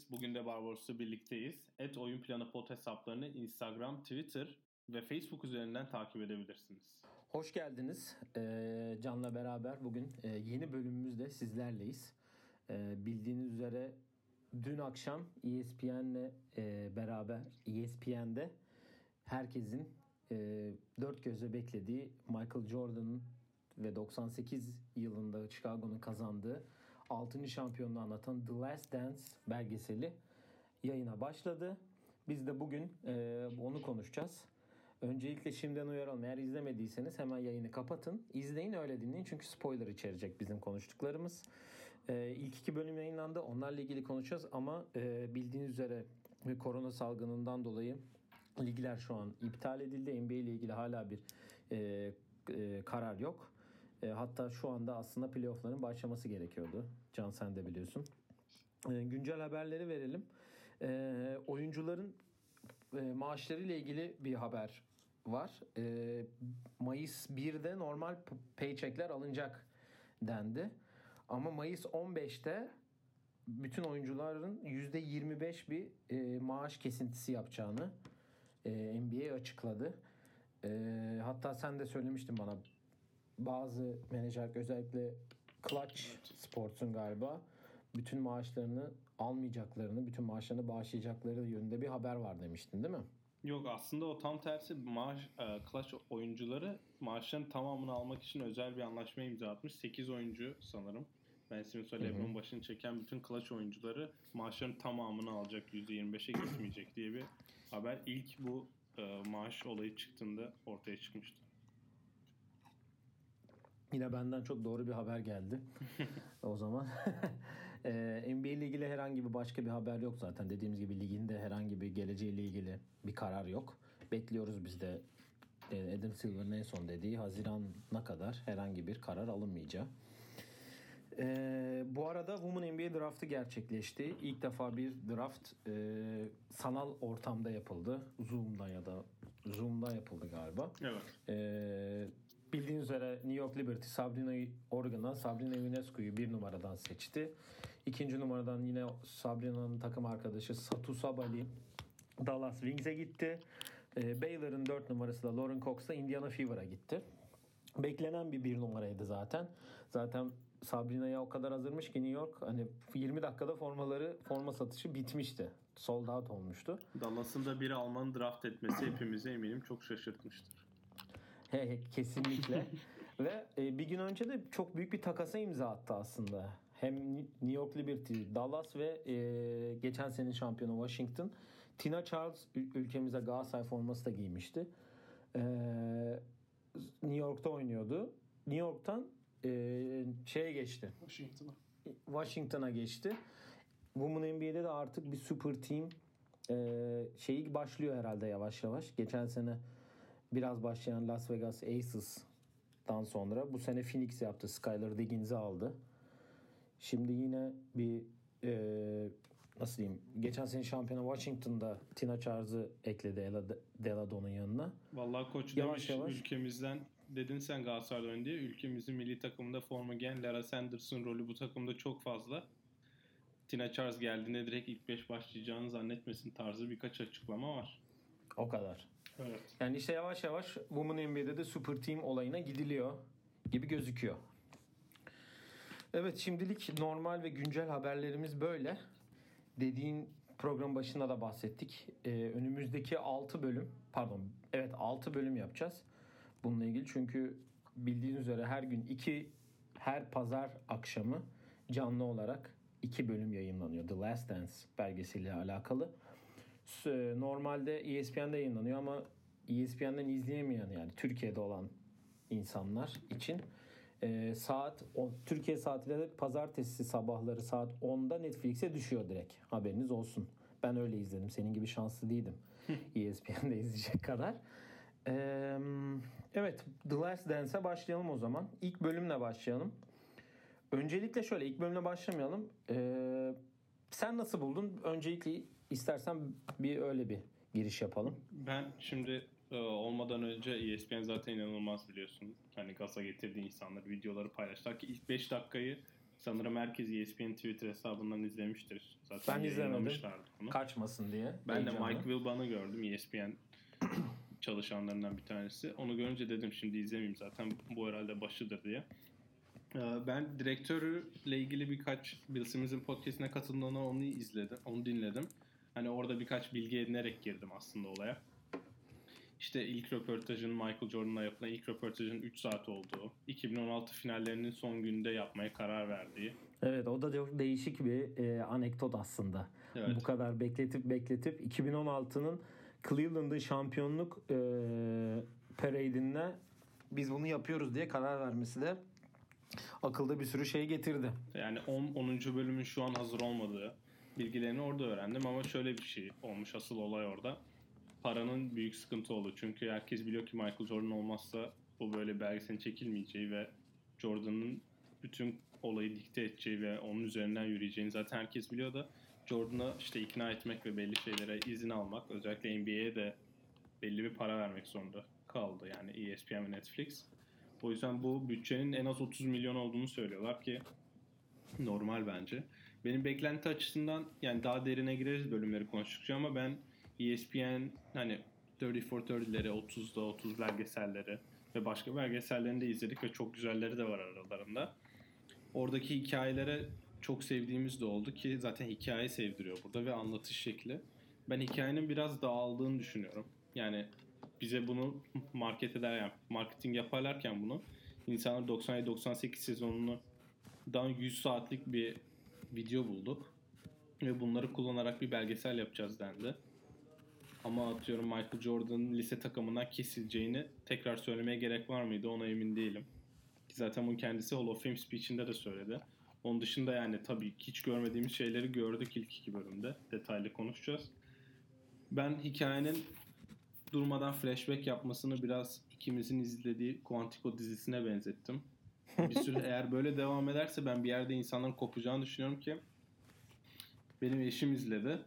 geldiniz. Bugün de Barbaros'la birlikteyiz. Et Oyun Planı Pod hesaplarını Instagram, Twitter ve Facebook üzerinden takip edebilirsiniz. Hoş geldiniz. Ee, Can'la beraber bugün e, yeni bölümümüzde sizlerleyiz. Ee, bildiğiniz üzere dün akşam ESPN'le e, beraber ESPN'de herkesin e, dört gözle beklediği Michael Jordan'ın ve 98 yılında Chicago'nun kazandığı 6. şampiyonluğu anlatan The Last Dance belgeseli yayına başladı. Biz de bugün e, onu konuşacağız. Öncelikle şimdiden uyaralım. Eğer izlemediyseniz hemen yayını kapatın. İzleyin öyle dinleyin çünkü spoiler içerecek bizim konuştuklarımız. Ee, ilk iki bölüm yayınlandı. Onlarla ilgili konuşacağız ama e, bildiğiniz üzere korona salgınından dolayı ligler şu an iptal edildi. NBA ile ilgili hala bir e, e, karar yok. E, hatta şu anda aslında playoffların başlaması gerekiyordu. Can sen de biliyorsun. E, güncel haberleri verelim. E, oyuncuların e, maaşları ile ilgili bir haber var. E, Mayıs 1'de normal paycheckler alınacak dendi. Ama Mayıs 15'te bütün oyuncuların %25 bir e, maaş kesintisi yapacağını e, NBA açıkladı. E, hatta sen de söylemiştin bana bazı menajer özellikle Clutch Sports'un galiba bütün maaşlarını almayacaklarını, bütün maaşlarını bağışlayacakları yönünde bir haber var demiştin değil mi? Yok aslında o tam tersi maaş e, Clutch oyuncuları maaşların tamamını almak için özel bir anlaşma imza atmış. 8 oyuncu sanırım. Ben ve LeBron başını çeken bütün Clutch oyuncuları maaşların tamamını alacak %25'e gitmeyecek diye bir haber ilk bu e, maaş olayı çıktığında ortaya çıkmıştı. Yine benden çok doğru bir haber geldi. o zaman e, NBA ile ilgili herhangi bir başka bir haber yok zaten. Dediğimiz gibi liginde herhangi bir geleceğiyle ilgili bir karar yok. Bekliyoruz biz de e, Adam Silver'ın en son dediği Haziran'a kadar herhangi bir karar alınmayacağı. Ee, bu arada Women NBA draftı gerçekleşti. İlk defa bir draft e, sanal ortamda yapıldı. Zoom'da ya da Zoom'da yapıldı galiba. Evet. Ee, bildiğiniz üzere New York Liberty Sabrina Oregon'dan Sabrina Ionescu'yu bir numaradan seçti. İkinci numaradan yine Sabrina'nın takım arkadaşı Satu Sabali Dallas Wings'e gitti. Ee, Baylor'ın dört numarası da Lauren Cox Indiana Fever'a gitti. Beklenen bir bir numaraydı zaten. Zaten Sabrina'ya o kadar hazırmış ki New York hani 20 dakikada formaları forma satışı bitmişti. Sold out olmuştu. Dallas'ın da bir Alman draft etmesi hepimizi eminim çok şaşırtmıştır. Kesinlikle. Ve e, bir gün önce de çok büyük bir takasa imza attı aslında. Hem New York Liberty, Dallas ve e, geçen senin şampiyonu Washington. Tina Charles ülkemize Galatasaray forması da giymişti. E, New York'ta oynuyordu. New York'tan e, şeye geçti. Washington'a. Washington'a geçti. Women NBA'de de artık bir super team e, şeyi başlıyor herhalde yavaş yavaş. Geçen sene biraz başlayan Las Vegas Aces'dan sonra bu sene Phoenix yaptı. Skylar Diggins'i aldı. Şimdi yine bir e, nasıl diyeyim geçen sene şampiyonu Washington'da Tina Charles'ı ekledi Ella Delado'nun yanına. Vallahi koç yavaş demiş yavaş. ülkemizden dedin sen Galatasaray'da oyun diye ülkemizin milli takımında forma giyen Lara Sanderson rolü bu takımda çok fazla. Tina Charles geldiğinde direkt ilk 5 başlayacağını zannetmesin tarzı birkaç açıklama var. O kadar. Evet. Yani işte yavaş yavaş Women NBA'de de Super Team olayına gidiliyor gibi gözüküyor. Evet şimdilik normal ve güncel haberlerimiz böyle. Dediğin program başında da bahsettik. Ee, önümüzdeki 6 bölüm pardon evet 6 bölüm yapacağız. Bununla ilgili çünkü bildiğiniz üzere her gün 2 her pazar akşamı canlı olarak 2 bölüm yayınlanıyor. The Last Dance belgeseliyle alakalı. Normalde ESPN'de yayınlanıyor ama ESPN'den izleyemeyen yani Türkiye'de olan insanlar için e, saat o, Türkiye saatiyle de pazartesi sabahları saat 10'da Netflix'e düşüyor direkt. Haberiniz olsun. Ben öyle izledim. Senin gibi şanslı değildim. ESPN'de izleyecek kadar. Ee, evet The Last Dance'e başlayalım o zaman. İlk bölümle başlayalım. Öncelikle şöyle ilk bölümle başlamayalım. Ee, sen nasıl buldun? Öncelikle istersen bir öyle bir giriş yapalım. Ben şimdi e, olmadan önce ESPN zaten inanılmaz biliyorsun. Hani gaza getirdiği insanları videoları paylaştılar ki ilk 5 dakikayı Sanırım herkes ESPN Twitter hesabından izlemiştir. Zaten Ben izlemedim. bunu. Kaçmasın diye. Ben de Heyecanla. Mike Wilbon'u gördüm E ESPN çalışanlarından bir tanesi. Onu görünce dedim şimdi izlemeyeyim zaten bu herhalde başıdır diye. Ee, Ben direktörle ilgili birkaç Bill Simmons'in podcastine katıldığında onu izledim, onu dinledim. Hani orada birkaç bilgi edinerek girdim aslında olaya. İşte ilk röportajın Michael Jordan'la yapılan ilk röportajın 3 saat olduğu, 2016 finallerinin son günde yapmaya karar verdiği. Evet o da çok değişik bir e, anekdot aslında. Evet. Bu kadar bekletip bekletip 2016'nın Cleveland'ın şampiyonluk e, parade'inde biz bunu yapıyoruz diye karar vermesi de akılda bir sürü şey getirdi. Yani 10. 10. bölümün şu an hazır olmadığı bilgilerini orada öğrendim ama şöyle bir şey olmuş asıl olay orada. Paranın büyük sıkıntı oldu. Çünkü herkes biliyor ki Michael Jordan olmazsa bu böyle belgeselin çekilmeyeceği ve Jordan'ın bütün olayı dikte edeceği ve onun üzerinden yürüyeceğini zaten herkes biliyor da Jordan'ı işte ikna etmek ve belli şeylere izin almak özellikle NBA'ye de belli bir para vermek zorunda kaldı yani ESPN ve Netflix. O yüzden bu bütçenin en az 30 milyon olduğunu söylüyorlar ki normal bence. Benim beklenti açısından yani daha derine gireriz bölümleri konuştukça ama ben ESPN hani 30 for 30'leri, 30'da 30 belgeselleri ve başka belgesellerini de izledik ve çok güzelleri de var aralarında. Oradaki hikayelere çok sevdiğimiz de oldu ki zaten hikaye sevdiriyor burada ve anlatış şekli. Ben hikayenin biraz dağıldığını düşünüyorum. Yani bize bunu market eder yani marketing yaparlarken bunu insanlar 97-98 sezonunu daha 100 saatlik bir video bulduk ve bunları kullanarak bir belgesel yapacağız dendi. Ama atıyorum Michael Jordan'ın lise takımından kesileceğini tekrar söylemeye gerek var mıydı ona emin değilim. Zaten bunu kendisi Hall of Fame speech'inde de söyledi. Onun dışında yani tabii hiç görmediğimiz şeyleri gördük ilk iki bölümde. Detaylı konuşacağız. Ben hikayenin durmadan flashback yapmasını biraz ikimizin izlediği Quantico dizisine benzettim. Bir süre eğer böyle devam ederse ben bir yerde insanların kopacağını düşünüyorum ki benim eşim izledi.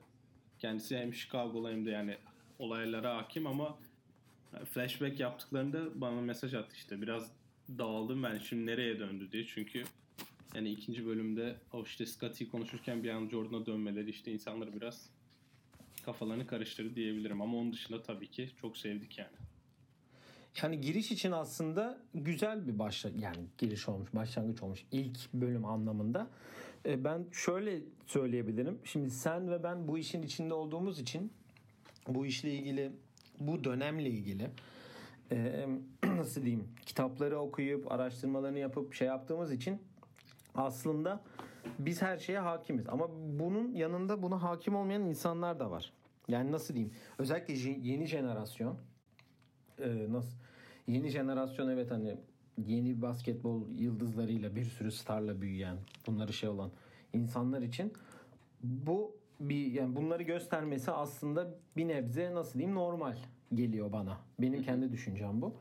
Kendisi hem Chicago'lu hem de yani olaylara hakim ama flashback yaptıklarında bana mesaj attı işte. Biraz dağıldım ben şimdi nereye döndü diye. Çünkü yani ikinci bölümde o işte Scotty konuşurken bir an Jordan'a dönmeleri işte insanları biraz kafalarını karıştırdı diyebilirim. Ama onun dışında tabii ki çok sevdik yani. Yani giriş için aslında güzel bir başla yani giriş olmuş, başlangıç olmuş ilk bölüm anlamında. E, Ben şöyle söyleyebilirim. Şimdi sen ve ben bu işin içinde olduğumuz için bu işle ilgili, bu dönemle ilgili e, nasıl diyeyim kitapları okuyup araştırmalarını yapıp şey yaptığımız için aslında biz her şeye hakimiz. Ama bunun yanında buna hakim olmayan insanlar da var. Yani nasıl diyeyim? Özellikle yeni jenerasyon e, nasıl yeni jenerasyon evet hani yeni basketbol yıldızlarıyla bir sürü starla büyüyen bunları şey olan insanlar için bu bir yani bunları göstermesi aslında bir nebze nasıl diyeyim normal geliyor bana. Benim kendi düşüncem bu.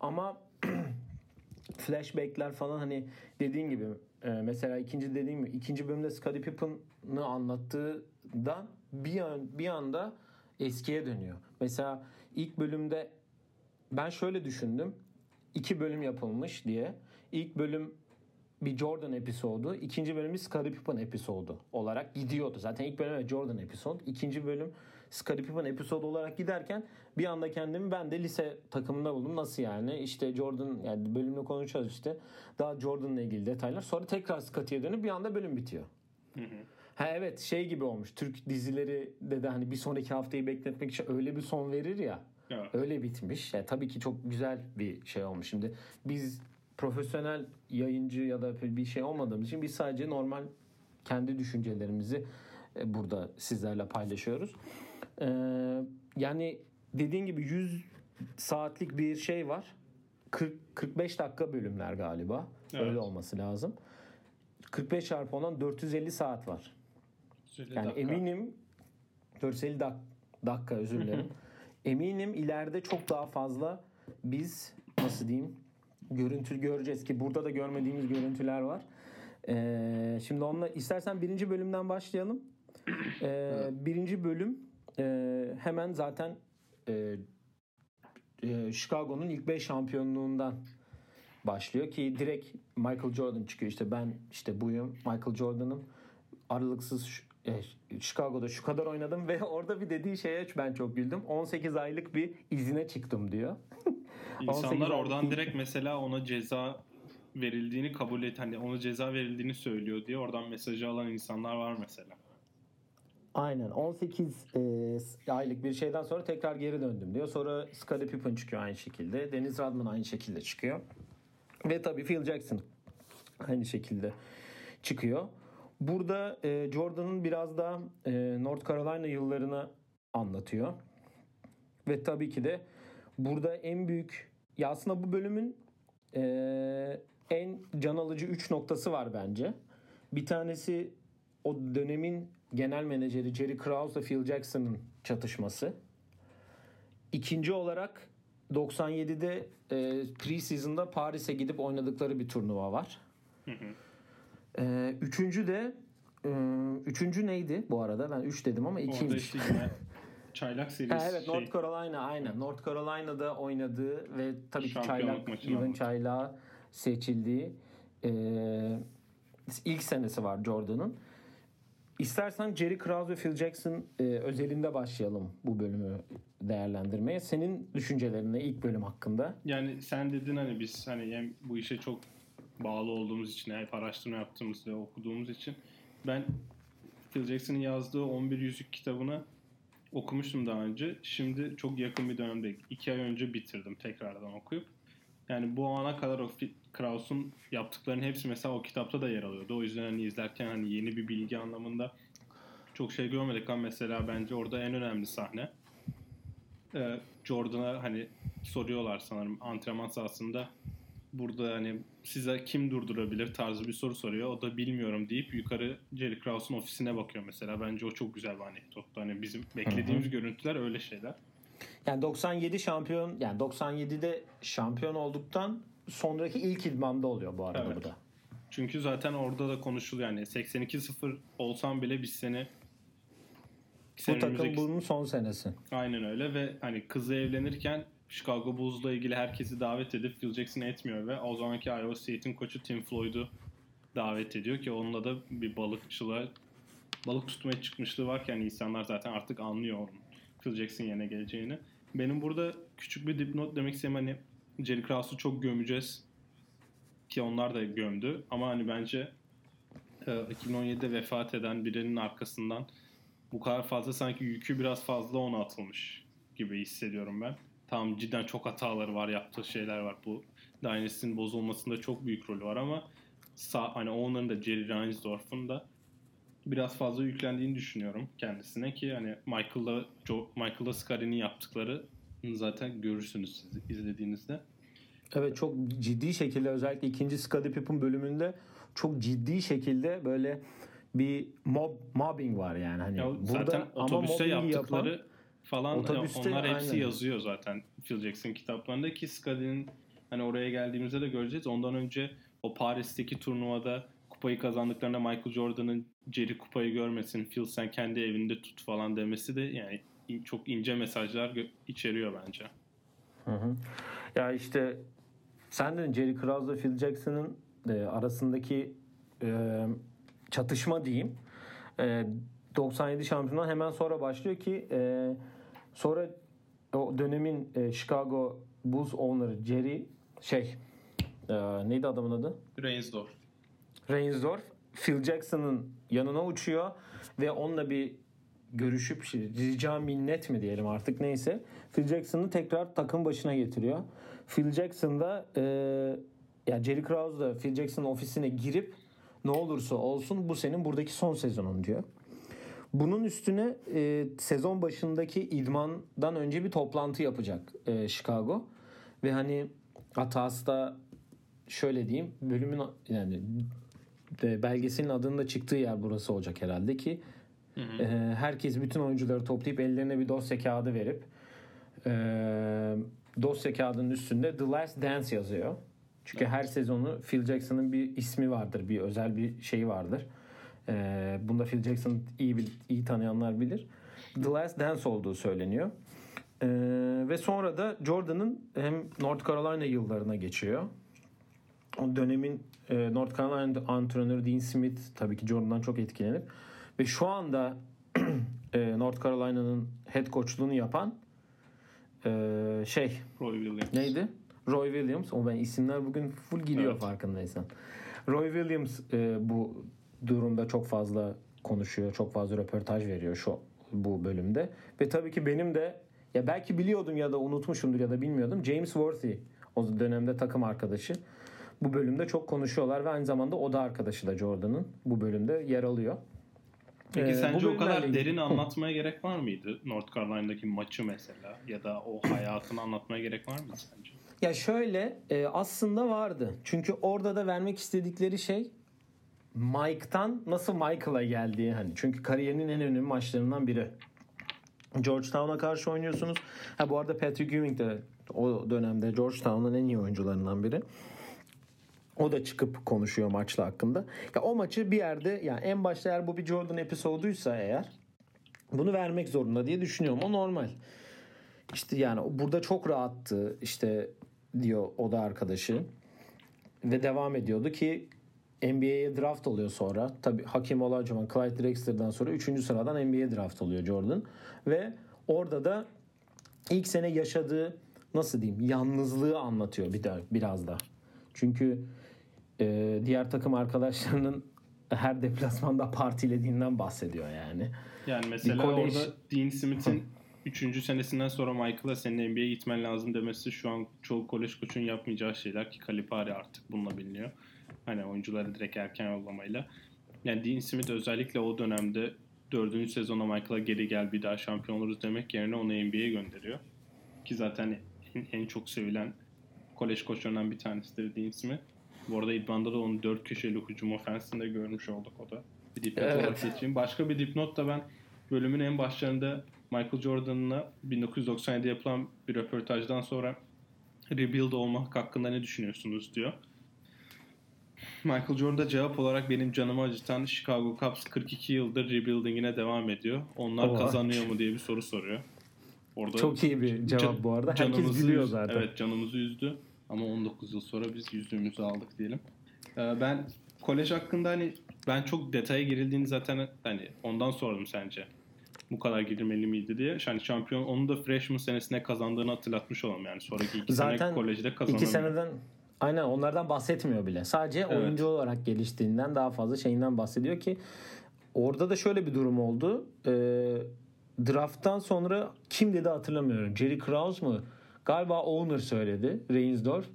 Ama flashbackler falan hani dediğin gibi e, mesela ikinci dediğim gibi ikinci bölümde Scottie Pippen'ı anlattığından bir an, bir anda eskiye dönüyor. Mesela ilk bölümde ben şöyle düşündüm. iki bölüm yapılmış diye. İlk bölüm bir Jordan episodu, ikinci bölüm bir Scottie Pippen episodu olarak gidiyordu. Zaten ilk bölüm Jordan episod, ikinci bölüm Scottie Pippen episodu olarak giderken bir anda kendimi ben de lise takımında buldum. Nasıl yani? İşte Jordan yani bölümle konuşacağız işte. Daha Jordan'la ilgili detaylar. Sonra tekrar Scottie'ye dönüp bir anda bölüm bitiyor. Ha evet şey gibi olmuş. Türk dizileri de de hani bir sonraki haftayı bekletmek için öyle bir son verir ya. Evet. Öyle bitmiş. Yani tabii ki çok güzel bir şey olmuş. Şimdi biz profesyonel yayıncı ya da bir şey olmadığımız için biz sadece normal kendi düşüncelerimizi e, burada sizlerle paylaşıyoruz. Ee, yani dediğin gibi 100 saatlik bir şey var. 40 45 dakika bölümler galiba. Evet. Öyle olması lazım. 45 çarpı ondan 450 saat var. Söyle Yani dakika. eminim 450 dak- dakika özür dilerim. eminim ileride çok daha fazla biz nasıl diyeyim görüntü göreceğiz ki burada da görmediğimiz görüntüler var. Ee, şimdi onunla istersen birinci bölümden başlayalım. Ee, birinci bölüm e, hemen zaten e, e, Chicago'nun ilk 5 şampiyonluğundan başlıyor ki direkt Michael Jordan çıkıyor işte ben işte buyum Michael Jordan'ım aralıksız Chicago'da şu kadar oynadım ve orada bir dediği şeye ben çok güldüm 18 aylık bir izine çıktım diyor. İnsanlar oradan direkt mesela ona ceza verildiğini kabul et hani ona ceza verildiğini söylüyor diye oradan mesajı alan insanlar var mesela. Aynen 18 e, aylık bir şeyden sonra tekrar geri döndüm diyor. Sonra Scottie Pippen çıkıyor aynı şekilde. Dennis Rodman aynı şekilde çıkıyor. Ve tabii Phil Jackson aynı şekilde çıkıyor. Burada e, Jordan'ın biraz daha e, North Carolina yıllarını anlatıyor. Ve tabii ki de burada en büyük ya aslında bu bölümün e, en can alıcı 3 noktası var bence. Bir tanesi o dönemin genel menajeri Jerry Krause ile Phil Jackson'ın çatışması. İkinci olarak 97'de e, pre-season'da Paris'e gidip oynadıkları bir turnuva var. Hı hı. E, üçüncü de e, üçüncü neydi bu arada? Ben üç dedim ama ikiymiş. Orada işte çaylak serisi. ha, evet şey. North Carolina aynen. North Carolina'da oynadığı ve tabii ki çaylak yılın çaylağı seçildiği e, ilk senesi var Jordan'ın. İstersen Jerry Krause ve Phil Jackson e, özelinde başlayalım bu bölümü değerlendirmeye. Senin düşüncelerin ne ilk bölüm hakkında? Yani sen dedin hani biz hani hem bu işe çok bağlı olduğumuz için, hep araştırma yaptığımız ve okuduğumuz için ben Phil Jackson'ın yazdığı 11 Yüzük kitabını okumuştum daha önce. Şimdi çok yakın bir dönemde, iki ay önce bitirdim tekrardan okuyup. Yani bu ana kadar o Kraus'un yaptıklarının hepsi mesela o kitapta da yer alıyordu. O yüzden hani izlerken hani yeni bir bilgi anlamında çok şey görmedik ama mesela bence orada en önemli sahne ee, Jordan'a hani soruyorlar sanırım antrenman sahasında burada hani size kim durdurabilir tarzı bir soru soruyor. O da bilmiyorum deyip yukarı Jerry Krause'un ofisine bakıyor mesela. Bence o çok güzel bir anekdottu. Hani bizim beklediğimiz Hı-hı. görüntüler öyle şeyler. Yani 97 şampiyon yani 97'de şampiyon olduktan sonraki ilk idmanda oluyor bu arada evet. bu da. Çünkü zaten orada da konuşuluyor yani 82-0 olsam bile biz seni bu takım bunun son senesi. Aynen öyle ve hani kızı evlenirken Chicago Bulls'la ilgili herkesi davet edip Phil Jackson etmiyor ve o zamanki Iowa State'in koçu Tim Floyd'u davet ediyor ki onunla da bir balıkçılığa balık tutmaya çıkmışlığı varken insanlar zaten artık anlıyor onun Phil Jackson yerine geleceğini. Benim burada küçük bir dipnot demek istediğim hani Jerry Krause'u çok gömeceğiz ki onlar da gömdü ama hani bence 2017'de e, vefat eden birinin arkasından bu kadar fazla sanki yükü biraz fazla ona atılmış gibi hissediyorum ben. Tamam cidden çok hataları var, yaptığı şeyler var. Bu Dynasty'nin bozulmasında çok büyük rolü var ama sağ, hani onların da Jerry Reinsdorf'un da biraz fazla yüklendiğini düşünüyorum kendisine ki hani Michael'la Joe, Michael'la Scari'nin yaptıkları zaten görürsünüz siz izlediğinizde. Evet çok ciddi şekilde özellikle ikinci Scottie Pippen bölümünde çok ciddi şekilde böyle bir mob mobbing var yani hani ya burada zaten otobüste ama yaptıkları yapan, falan otobüste, onlar hepsi aynen. yazıyor zaten Phil Jackson kitaplarında ki Scully'nin hani oraya geldiğimizde de göreceğiz. Ondan önce o Paris'teki turnuvada kupayı kazandıklarında Michael Jordan'ın Jerry kupayı görmesin, Phil sen kendi evinde tut falan demesi de yani çok ince mesajlar içeriyor bence. Hı hı. Ya işte sen de Jerry Krause Phil Jackson'ın e, arasındaki e, çatışma diyeyim. E, 97 şampiyonluğu hemen sonra başlıyor ki e, sonra o dönemin e, Chicago Bulls owner'ı Jerry şey e, neydi adamın adı? Reinsdorf. Reinsdorf Phil Jackson'ın yanına uçuyor ve onunla bir görüşüp rica minnet mi diyelim artık neyse Phil Jackson'ı tekrar takım başına getiriyor. Phil Jackson da e, ya Jerry Krause da Phil Jackson'ın ofisine girip ne olursa olsun bu senin buradaki son sezonun diyor. Bunun üstüne e, sezon başındaki idmandan önce bir toplantı yapacak e, Chicago. Ve hani hatası da şöyle diyeyim bölümün yani e, belgeselin adının da çıktığı yer burası olacak herhalde ki hı hı. E, herkes bütün oyuncuları toplayıp ellerine bir dosya kağıdı verip e, dosya kağıdının üstünde The Last Dance yazıyor. Çünkü evet. her sezonu Phil Jackson'ın bir ismi vardır, bir özel bir şey vardır. Ee, bunda Phil Jackson iyi iyi tanıyanlar bilir. The Last Dance olduğu söyleniyor. Ee, ve sonra da Jordan'ın hem North Carolina yıllarına geçiyor. o dönemin e, North Carolina antrenörü Dean Smith tabii ki Jordan'dan çok etkilenir. Ve şu anda e, North Carolina'nın head coachluğunu yapan e, şey Roy Williams. neydi? Roy Williams. O ben isimler bugün full gidiyor Evet. farkındaysan. Roy Williams e, bu durumda çok fazla konuşuyor. Çok fazla röportaj veriyor şu bu bölümde. Ve tabii ki benim de ya belki biliyordum ya da unutmuşumdur ya da bilmiyordum. James Worthy o dönemde takım arkadaşı. Bu bölümde çok konuşuyorlar ve aynı zamanda o da arkadaşı da Jordan'ın bu bölümde yer alıyor. Peki Ee, sence o kadar ilgili- derin anlatmaya gerek var mıydı? North Carolina'daki maçı mesela ya da o hayatını anlatmaya gerek var mıydı sence? Ya şöyle e, aslında vardı. Çünkü orada da vermek istedikleri şey Mike'tan nasıl Michael'a geldiği hani. Çünkü kariyerinin en önemli maçlarından biri. Georgetown'a karşı oynuyorsunuz. Ha bu arada Patrick Ewing de o dönemde Georgetown'un en iyi oyuncularından biri. O da çıkıp konuşuyor maçla hakkında. Ya o maçı bir yerde yani en başta eğer bu bir Jordan episoduysa eğer bunu vermek zorunda diye düşünüyorum. O normal. İşte yani burada çok rahattı işte diyor o da arkadaşı. Ve devam ediyordu ki NBA'ye draft oluyor sonra. Tabi Hakim Olajuwon, Clyde Drexler'dan sonra 3. sıradan NBA draft oluyor Jordan. Ve orada da ilk sene yaşadığı nasıl diyeyim yalnızlığı anlatıyor bir de biraz da. Çünkü e, diğer takım arkadaşlarının her deplasmanda partilediğinden bahsediyor yani. Yani mesela kolej- orada Dean Smith'in 3. senesinden sonra Michael'a senin NBA'ye gitmen lazım demesi şu an çoğu kolej koçun yapmayacağı şeyler ki Kalipari artık bununla biliniyor. Hani oyuncuları direkt erken yollamayla. Yani Dean Smith özellikle o dönemde 4. sezona Michael'a geri gel bir daha şampiyon oluruz demek yerine onu NBA'ye gönderiyor. Ki zaten en, en çok sevilen kolej koçlarından bir tanesidir Dean Smith. Bu arada İdman'da da onun dört köşeli hücum ofensinde görmüş olduk o da. Bir dipnot Evet. olarak geçeyim. Başka bir dipnot da ben bölümün en başlarında Michael Jordan'la 1997'de yapılan bir röportajdan sonra rebuild olmak hakkında ne düşünüyorsunuz diyor. Michael Jordan da cevap olarak benim canımı acıtan Chicago Cubs 42 yıldır rebuildingine devam ediyor. Onlar Oha. kazanıyor mu diye bir soru soruyor. Orada Çok iyi bir cevap bu arada. Herkes üz- zaten. Evet canımızı üzdü. Ama 19 yıl sonra biz yüzüğümüzü aldık diyelim. Ee, ben kolej hakkında hani ben çok detaya girildiğini zaten hani ondan sordum sence. Bu kadar girilmeli miydi diye. Yani şampiyon onu da freshman senesine kazandığını hatırlatmış olalım yani. Sonraki iki Zaten sene kolejde kazanamıyor. İki seneden aynen onlardan bahsetmiyor bile. Sadece Evet. oyuncu olarak geliştiğinden daha fazla şeyinden bahsediyor ki orada da şöyle bir durum oldu. Ee, drafttan sonra kim dedi hatırlamıyorum. Jerry Krause mu? Galiba owner söyledi. Reinsdorf.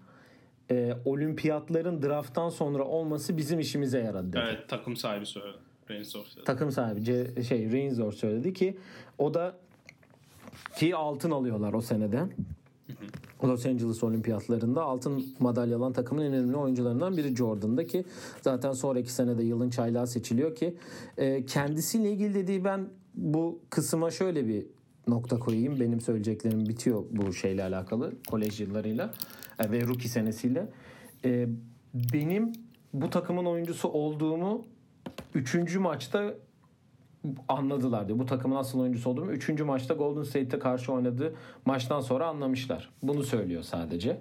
Ee, olimpiyatların drafttan sonra olması bizim işimize yaradı dedi. Evet takım sahibi söyledi. Reinsdorf dedi. takım sahibi şey Reinsdorf söyledi ki o da ki altın alıyorlar o senede. Los Angeles Olimpiyatlarında altın madalya alan takımın en önemli oyuncularından biri Jordan'da ki zaten sonraki senede yılın çaylağı seçiliyor ki e, kendisiyle ilgili dediği ben bu kısma şöyle bir nokta koyayım. Benim söyleyeceklerim bitiyor bu şeyle alakalı kolej yıllarıyla e, ve rookie senesiyle. E, benim bu takımın oyuncusu olduğumu Üçüncü maçta anladılar diyor. Bu takımın asıl oyuncusu olduğumu. Üçüncü maçta Golden State'e karşı oynadığı maçtan sonra anlamışlar. Bunu söylüyor sadece.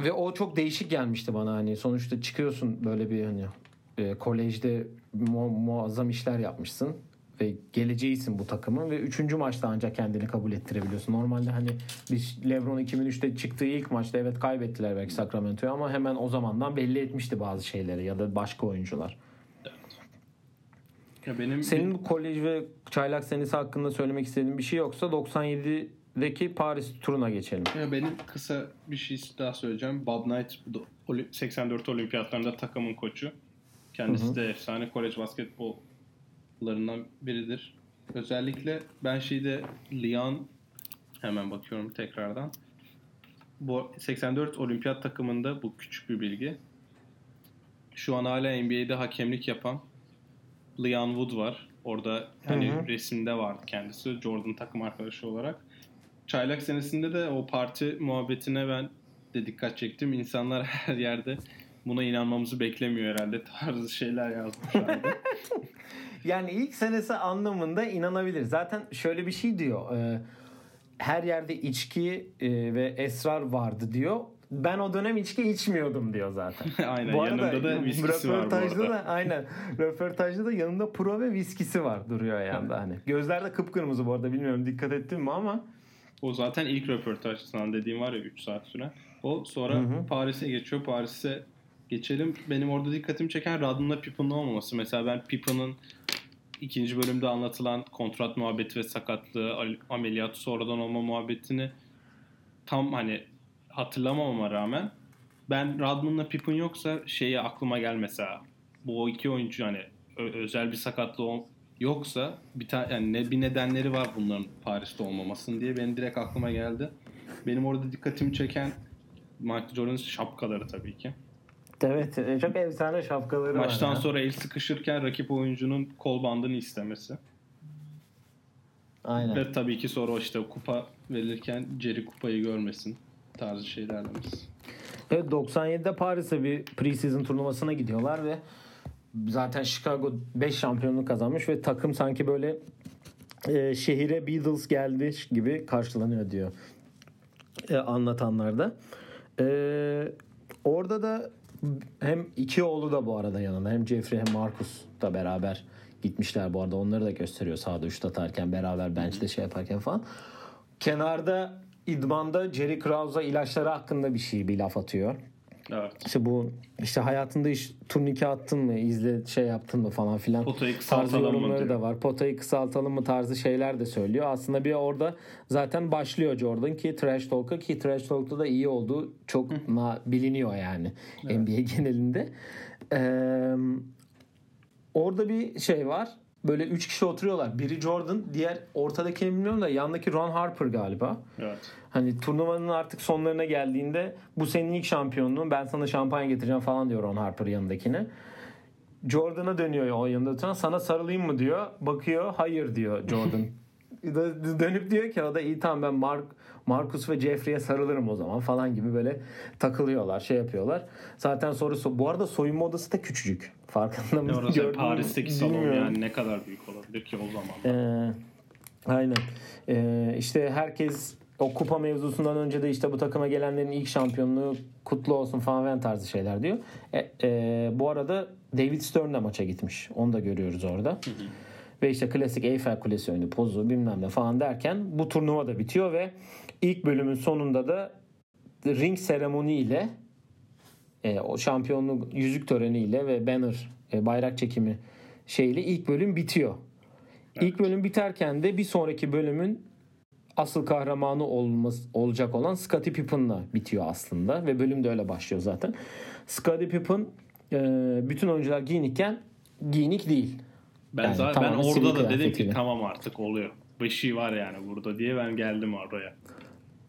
Ve o çok değişik gelmişti bana hani sonuçta çıkıyorsun böyle bir hani e, kolejde mu- muazzam işler yapmışsın ve geleceğisin bu takımın ve üçüncü maçta ancak kendini kabul ettirebiliyorsun. Normalde hani biz LeBron 2003'te çıktığı ilk maçta evet kaybettiler belki Sacramento'yu ama hemen o zamandan belli etmişti bazı şeyleri ya da başka oyuncular. Ya benim Senin bu kolej ve çaylak senesi hakkında söylemek istediğin bir şey yoksa 97'deki Paris turuna geçelim. Ya benim kısa bir şey daha söyleyeceğim. Bob Knight bu da Oli- 84 olimpiyatlarında takımın koçu. Kendisi Hı hı. de efsane kolej basketbollarından biridir. Özellikle ben şeyde Lyon hemen bakıyorum tekrardan. Bu 84 olimpiyat takımında bu küçük bir bilgi. Şu an hala NBA'de hakemlik yapan Leon Wood var. Orada hani Hı hı. resimde vardı kendisi Jordan takım arkadaşı olarak. Çaylak senesinde de o parti muhabbetine ben de dikkat çektim. İnsanlar her yerde buna inanmamızı beklemiyor herhalde tarzı şeyler yazmışlardı. Yani ilk senesi anlamında inanabilir. Zaten şöyle bir şey diyor. e, her yerde içki e, ve esrar vardı diyor. Ben o dönem içki içmiyordum diyor zaten. aynen bu arada, yanında da viskisi var bu arada. Da, aynen. Röportajda da yanında pro ve viskisi var duruyor yanında hani. Gözler de kıpkırmızı bu arada bilmiyorum dikkat ettin mi ama. O zaten ilk röportaj sana dediğim var ya 3 saat süren. O sonra Paris'e geçiyor. Paris'e geçelim. Benim orada dikkatimi çeken Radon'la Pippin'in olmaması. Mesela ben Pippin'in ikinci bölümde anlatılan kontrat muhabbeti ve sakatlığı, ameliyatı sonradan olma muhabbetini tam hani hatırlamamama rağmen ben Radman'la Pippen yoksa şeyi aklıma gel mesela. Bu iki oyuncu hani özel bir sakatlığı yoksa bir tane yani ne bir nedenleri var bunların Paris'te olmamasının diye benim direkt aklıma geldi. Benim orada dikkatimi çeken Michael Jordan'ın şapkaları tabii ki. Evet e, çok efsane şapkaları Maçtan var. Maçtan sonra el sıkışırken rakip oyuncunun kol bandını istemesi. Aynen. Ve tabii ki sonra işte kupa verilirken Jerry kupayı görmesin tarzı şeylerle biz. Evet 97'de Paris'e bir preseason turnuvasına gidiyorlar ve zaten Chicago 5 şampiyonluk kazanmış ve takım sanki böyle e, şehire Beatles geldi gibi karşılanıyor diyor e, anlatanlar da. E, orada da hem iki oğlu da bu arada yanında hem Jeffrey hem Marcus da beraber gitmişler bu arada onları da gösteriyor sağda üçte atarken beraber bench'te şey yaparken falan. Kenarda idmanda Jerry Krause'a ilaçları hakkında bir şey bir laf atıyor. Evet. İşte bu işte hayatında iş turnike attın mı, izle şey yaptın mı falan filan Potayı tarzı yorumları da var. Potayı kısaltalım mı tarzı şeyler de söylüyor. Aslında bir orada zaten başlıyor Jordan ki Trash Talk'a ki Trash Talk'ta da iyi olduğu çok biliniyor yani evet. NBA genelinde. Ee, orada bir şey var. Böyle üç kişi oturuyorlar. Biri Jordan, diğer ortadaki bilmiyorum da yandaki Ron Harper galiba. Evet. Hani turnuvanın artık sonlarına geldiğinde bu senin ilk şampiyonluğun ben sana şampanya getireceğim falan diyor Ron Harper yanındakine. Jordan'a dönüyor o yanında oturan sana sarılayım mı diyor. Bakıyor hayır diyor Jordan. Dönüp diyor ki o da iyi tamam ben Mark Marcus ve Jeffrey'e sarılırım o zaman falan gibi böyle takılıyorlar şey yapıyorlar. Zaten soru bu arada soyunma odası da küçücük. Farkında mısın? Orası Paris'teki salon yani ne kadar büyük olabilir ki o zaman. Ee, aynen. Ee, işte herkes o kupa mevzusundan önce de işte bu takıma gelenlerin ilk şampiyonluğu kutlu olsun falan tarzı şeyler diyor. E, e, bu arada David Stern de maça gitmiş. Onu da görüyoruz orada. Hı hı. Ve işte klasik Eiffel Kulesi oyunu pozu bilmem ne falan derken bu turnuva da bitiyor ve ilk bölümün sonunda da ring seremoniyle e, o şampiyonluk yüzük töreniyle ve banner e, bayrak çekimi şeyle ilk bölüm bitiyor. Evet. İlk bölüm biterken de bir sonraki bölümün asıl kahramanı olması, olacak olan Scottie Pippen'la bitiyor aslında ve bölüm de öyle başlıyor zaten. Scottie Pippen e, bütün oyuncular giyinikken giyinik değil. Ben yani, zaten ben orada da dedim ki tamam artık oluyor. Bir şey var yani burada diye ben geldim oraya.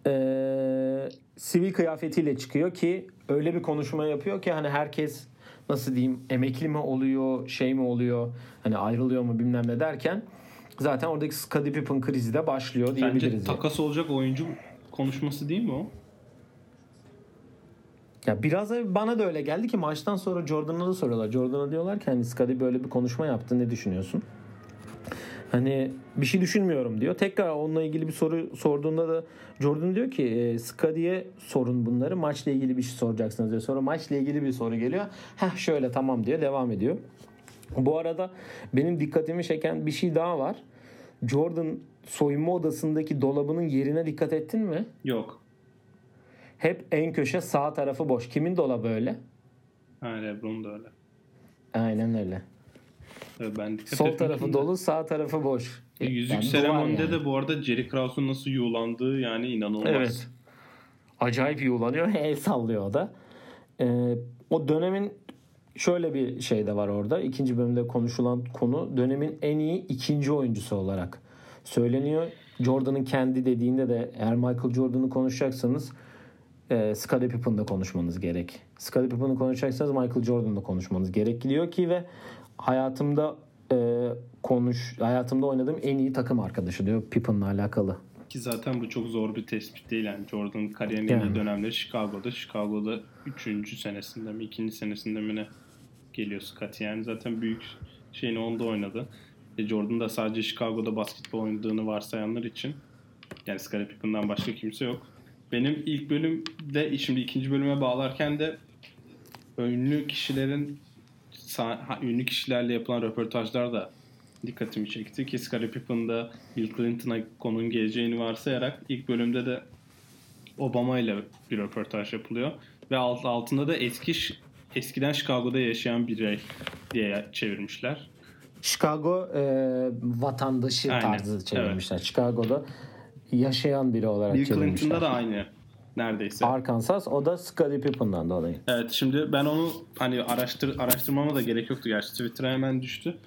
Ee, sivil kıyafetiyle çıkıyor ki öyle bir konuşma yapıyor ki hani herkes nasıl diyeyim emekli mi oluyor şey mi oluyor hani ayrılıyor mu bilmem ne derken zaten oradaki Scottie Pippen krizi de başlıyor diyebiliriz. Bence takas olacak oyuncu konuşması değil mi o? Ya biraz bana da öyle geldi ki maçtan sonra Jordan'a da soruyorlar. Jordan'a diyorlar ki hani Scottie böyle bir konuşma yaptı ne düşünüyorsun? Hani bir şey düşünmüyorum diyor. Tekrar onunla ilgili bir soru sorduğunda da Jordan diyor ki e, sorun bunları. Maçla ilgili bir şey soracaksınız diyor. Sonra maçla ilgili bir soru geliyor. Heh şöyle tamam diyor. Devam ediyor. Bu arada benim dikkatimi çeken bir şey daha var. Jordan soyunma odasındaki dolabının yerine dikkat ettin mi? Yok. Hep en köşe sağ tarafı boş. Kimin dolabı öyle? Ha Lebron da öyle. Aynen öyle. Ben Sol tarafı dolu, sağ tarafı boş. E, yüzük yani seremonide yani. de bu arada Jerry Krause'un nasıl yuğlandığı yani inanılmaz. Evet. Acayip yuğlanıyor. El sallıyor o da. Ee, o dönemin şöyle bir şey de var orada. İkinci bölümde konuşulan konu dönemin en iyi ikinci oyuncusu olarak söyleniyor. Jordan'ın kendi dediğinde de eğer Michael Jordan'ı konuşacaksanız e, Scottie Pippen'da konuşmanız gerek. Scottie Pippen'ı konuşacaksanız Michael Jordan'da konuşmanız gerekiyor ki ve hayatımda e, konuş hayatımda oynadığım en iyi takım arkadaşı diyor Pippen'la alakalı. Ki zaten bu çok zor bir tespit değil yani Jordan'ın kariyerinin yani. dönemleri Chicago'da. Chicago'da 3. senesinde mi 2. senesinde mi ne geliyor Scottie yani zaten büyük şeyini onda oynadı. E Jordan da sadece Chicago'da basketbol oynadığını varsayanlar için yani Scottie Pippen'dan başka kimse yok. Benim ilk bölümde şimdi ikinci bölüme bağlarken de ünlü kişilerin ünlü kişilerle yapılan röportajlar da dikkatimi çekti ki Scottie Pippen'da Bill Clinton'a konunun geleceğini varsayarak ilk bölümde de Obama ile bir röportaj yapılıyor ve alt, altında da eski eskiden Chicago'da yaşayan birey diye çevirmişler. Chicago e, vatandaşı Aynen. tarzı çevirmişler. Evet. Chicago'da yaşayan biri olarak Bill çevirmişler. Clinton'da da aynı neredeyse. Arkansas o da Scottie Pippen'dan dolayı. Evet şimdi ben onu hani araştır araştırmama da gerek yoktu gerçi Twitter'a hemen düştü.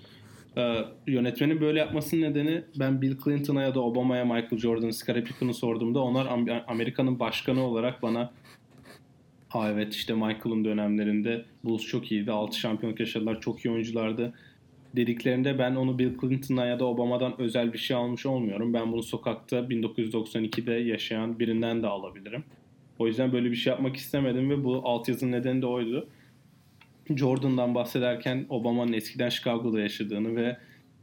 Ee, yönetmenin böyle yapmasının nedeni ben Bill Clinton'a ya da Obama'ya Michael Jordan, Scottie Pippen'ı sorduğumda onlar Amerika'nın başkanı olarak bana Aa evet işte Michael'ın dönemlerinde Bulls çok iyiydi. 6 şampiyonluk yaşadılar. Çok iyi oyunculardı. Dediklerinde ben onu Bill Clinton'dan ya da Obama'dan özel bir şey almış olmuyorum. Ben bunu sokakta 1992'de yaşayan birinden de alabilirim. O yüzden böyle bir şey yapmak istemedim ve bu altyazının nedeni de oydu. Jordan'dan bahsederken Obama'nın eskiden Chicago'da yaşadığını ve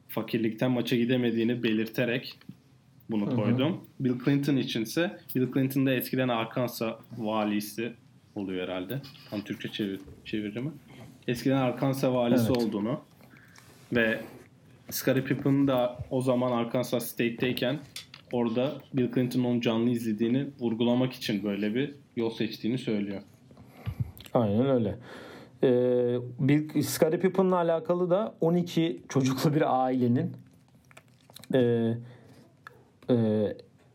fakirlikten maça gidemediğini belirterek bunu koydum. Hı hı. Bill Clinton içinse Bill Clinton da eskiden Arkansas valisi oluyor herhalde. Tam Türkçe çevir, çevirdi mi? Eskiden Arkansas valisi evet. olduğunu ve Scottie Pippen da o zaman Arkansas State'teyken orada Bill Clinton'ın onu canlı izlediğini vurgulamak için böyle bir yol seçtiğini söylüyor. Aynen öyle. Ee, Bill, Scottie Pippen'la alakalı da 12 çocuklu bir ailenin e, e,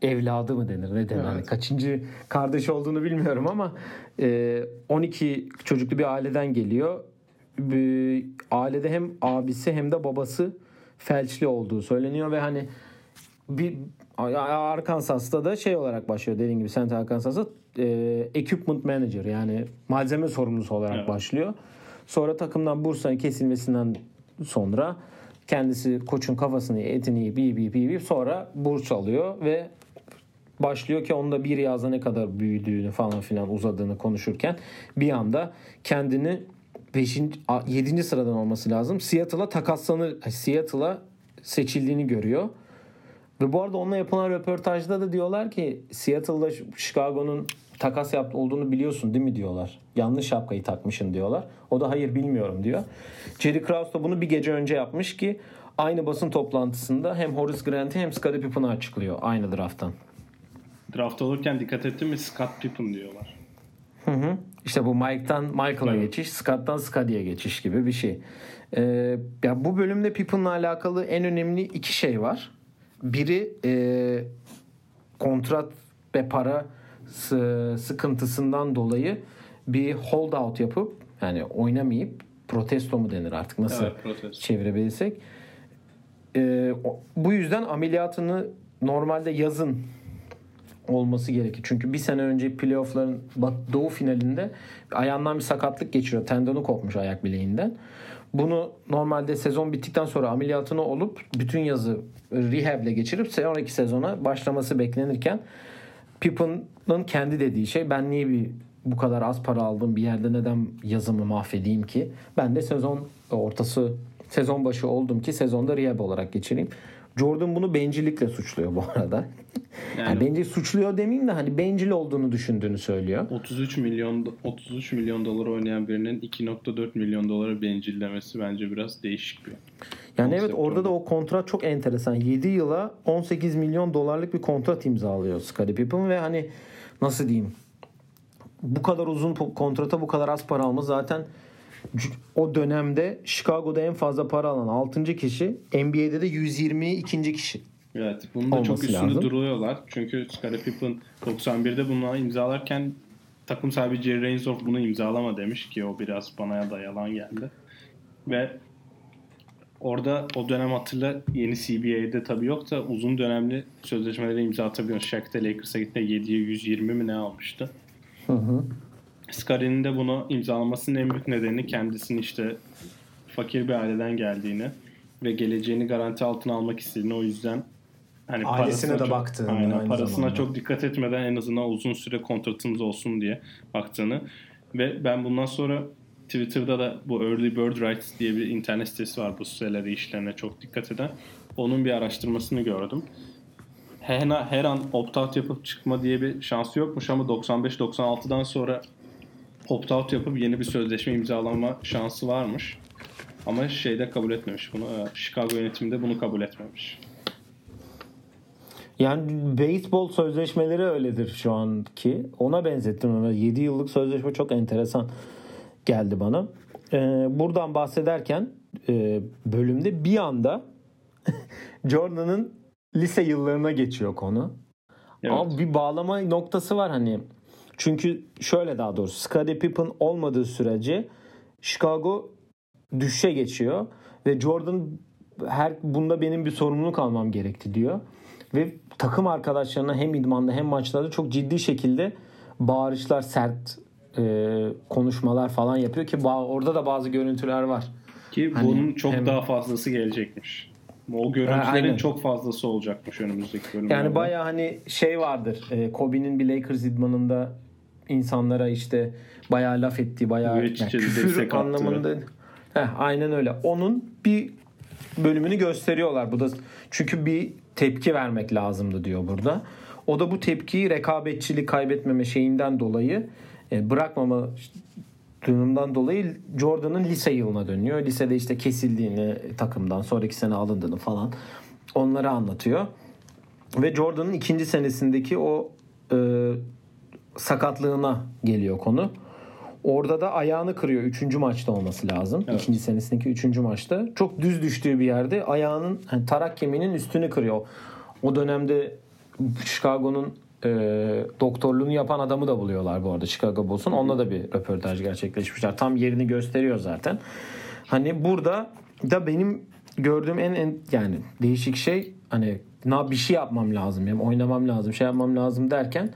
evladı mı denir ne denir? Evet. Hani kaçıncı kardeş olduğunu bilmiyorum ama e, 12 çocuklu bir aileden geliyor. Bir, ailede hem abisi hem de babası felçli olduğu söyleniyor ve hani bir Arkansas'ta da şey olarak başlıyor dediğim gibi Central Arkansas'ta e, equipment manager yani malzeme sorumlusu olarak evet. başlıyor. Sonra takımdan Bursa'nın kesilmesinden sonra kendisi koçun kafasını etini yiyip yiyip yiyip yiyip sonra burs alıyor ve başlıyor ki onda bir yazda ne kadar büyüdüğünü falan filan uzadığını konuşurken bir anda kendini 5. 7. sıradan olması lazım. Seattle'a takaslanır Seattle'a seçildiğini görüyor. Ve bu arada onunla yapılan röportajda da diyorlar ki Seattle'da Chicago'nun takas yaptı olduğunu biliyorsun değil mi diyorlar. Yanlış şapkayı takmışın diyorlar. O da hayır bilmiyorum diyor. Jerry Krause da bunu bir gece önce yapmış ki aynı basın toplantısında hem Horace Grant'i hem Scottie Pippen'ı açıklıyor aynı drafttan. Draft olurken dikkat ettin mi Scott Pippen diyorlar. Hı hı. İşte bu Mike'tan Michael'a evet. geçiş, Scott'tan Scottie'ye geçiş gibi bir şey. Ee, ya bu bölümde Pippen'la alakalı en önemli iki şey var. Biri e, kontrat ve para sıkıntısından dolayı bir holdout yapıp yani oynamayıp protesto mu denir artık nasıl evet, çevirebilirsek. E, bu yüzden ameliyatını normalde yazın olması gerekir. Çünkü bir sene önce playoffların doğu finalinde ayağından bir sakatlık geçiriyor. Tendonu kopmuş ayak bileğinden. Bunu normalde sezon bittikten sonra ameliyatını olup bütün yazı rehab'le geçirip sonraki sezona başlaması beklenirken Pippen'ın kendi dediği şey ben niye bir bu kadar az para aldım bir yerde neden yazımı mahvedeyim ki? Ben de sezon ortası sezon başı oldum ki sezonda rehab olarak geçireyim. Jordan bunu bencillikle suçluyor bu arada. Yani, yani bencil suçluyor demeyeyim de hani bencil olduğunu düşündüğünü söylüyor. 33 milyon 33 milyon dolar oynayan birinin 2.4 milyon dolara bencillemesi bence biraz değişik bir. Yani evet orada oldu. da o kontrat çok enteresan. 7 yıla 18 milyon dolarlık bir kontrat imzalıyor Scottie Pippen ve hani nasıl diyeyim bu kadar uzun kontrata bu kadar az para alma zaten o dönemde Chicago'da en fazla para alan 6. kişi NBA'de de 122. kişi. Evet. Bunun da çok üstünde lazım. duruyorlar. Çünkü Scottie Pippen 91'de bunu imzalarken takım sahibi Jerry Reinsdorf bunu imzalama demiş ki o biraz bana da yalan geldi. Ve orada o dönem hatırla yeni CBA'de tabii yok da uzun dönemli sözleşmeleri imza atabiliyorsun. Shaq da Lakers'a gitti 7'ye 120 mi ne almıştı. Hı hı. Scarin'in de bunu imzalamasının en büyük nedeni kendisinin işte fakir bir aileden geldiğini ve geleceğini garanti altına almak istediğini o yüzden hani ailesine de baktığını aynen, aynı parasına zamanda. çok dikkat etmeden en azından uzun süre kontratımız olsun diye baktığını ve ben bundan sonra Twitter'da da bu Early Bird Rights diye bir internet sitesi var bu siteleri işlerine çok dikkat eden. Onun bir araştırmasını gördüm. her, her an opt-out yapıp çıkma diye bir şansı yokmuş ama 95-96'dan sonra opt-out yapıp yeni bir sözleşme imzalama şansı varmış. Ama şeyde kabul etmemiş bunu. e, Chicago yönetiminde bunu kabul etmemiş. Yani beyzbol sözleşmeleri öyledir şu anki. Ona benzettim ona. 7 yıllık sözleşme çok enteresan geldi bana. Ee, buradan bahsederken e, bölümde bir anda Jordan'ın lise yıllarına geçiyor konu. Evet. Ama bir bağlama noktası var hani. Çünkü şöyle daha doğrusu Scottie Pippen olmadığı sürece Chicago düşüşe geçiyor ve Jordan her bunda benim bir sorumluluk almam gerekti diyor. Ve takım arkadaşlarına hem idmanda hem maçlarda çok ciddi şekilde bağırışlar, sert e, konuşmalar falan yapıyor ki orada da bazı görüntüler var. Ki Hani bunun çok hem- daha fazlası gelecekmiş. O görüntülerin aynen. çok fazlası olacakmış önümüzdeki bölümlerde. Yani baya hani şey vardır. E, Kobe'nin bir Lakers idmanında insanlara işte bayağı laf ettiği, bayağı çiçeği küfür anlamında. Heh, aynen öyle. Onun bir bölümünü gösteriyorlar. Bu da çünkü bir tepki vermek lazımdı diyor burada. O da bu tepkiyi rekabetçilik kaybetmeme şeyinden dolayı e, bırakmama durumdan dolayı Jordan'ın lise yılına dönüyor. Lisede işte kesildiğini takımdan sonraki sene alındığını falan onları anlatıyor. Ve Jordan'ın ikinci senesindeki o e, sakatlığına geliyor konu. Orada da ayağını kırıyor. Üçüncü maçta olması lazım. Evet. İkinci senesindeki üçüncü maçta. Çok düz düştüğü bir yerde ayağının hani tarak kemiğinin üstünü kırıyor. O dönemde Chicago'nun e, doktorluğunu yapan adamı da buluyorlar bu arada Chicago Bulls'un. Onunla da bir röportaj gerçekleşmişler. Tam yerini gösteriyor zaten. Hani burada da benim gördüğüm en, en yani değişik şey hani na bir şey yapmam lazım. Yani oynamam lazım, şey yapmam lazım derken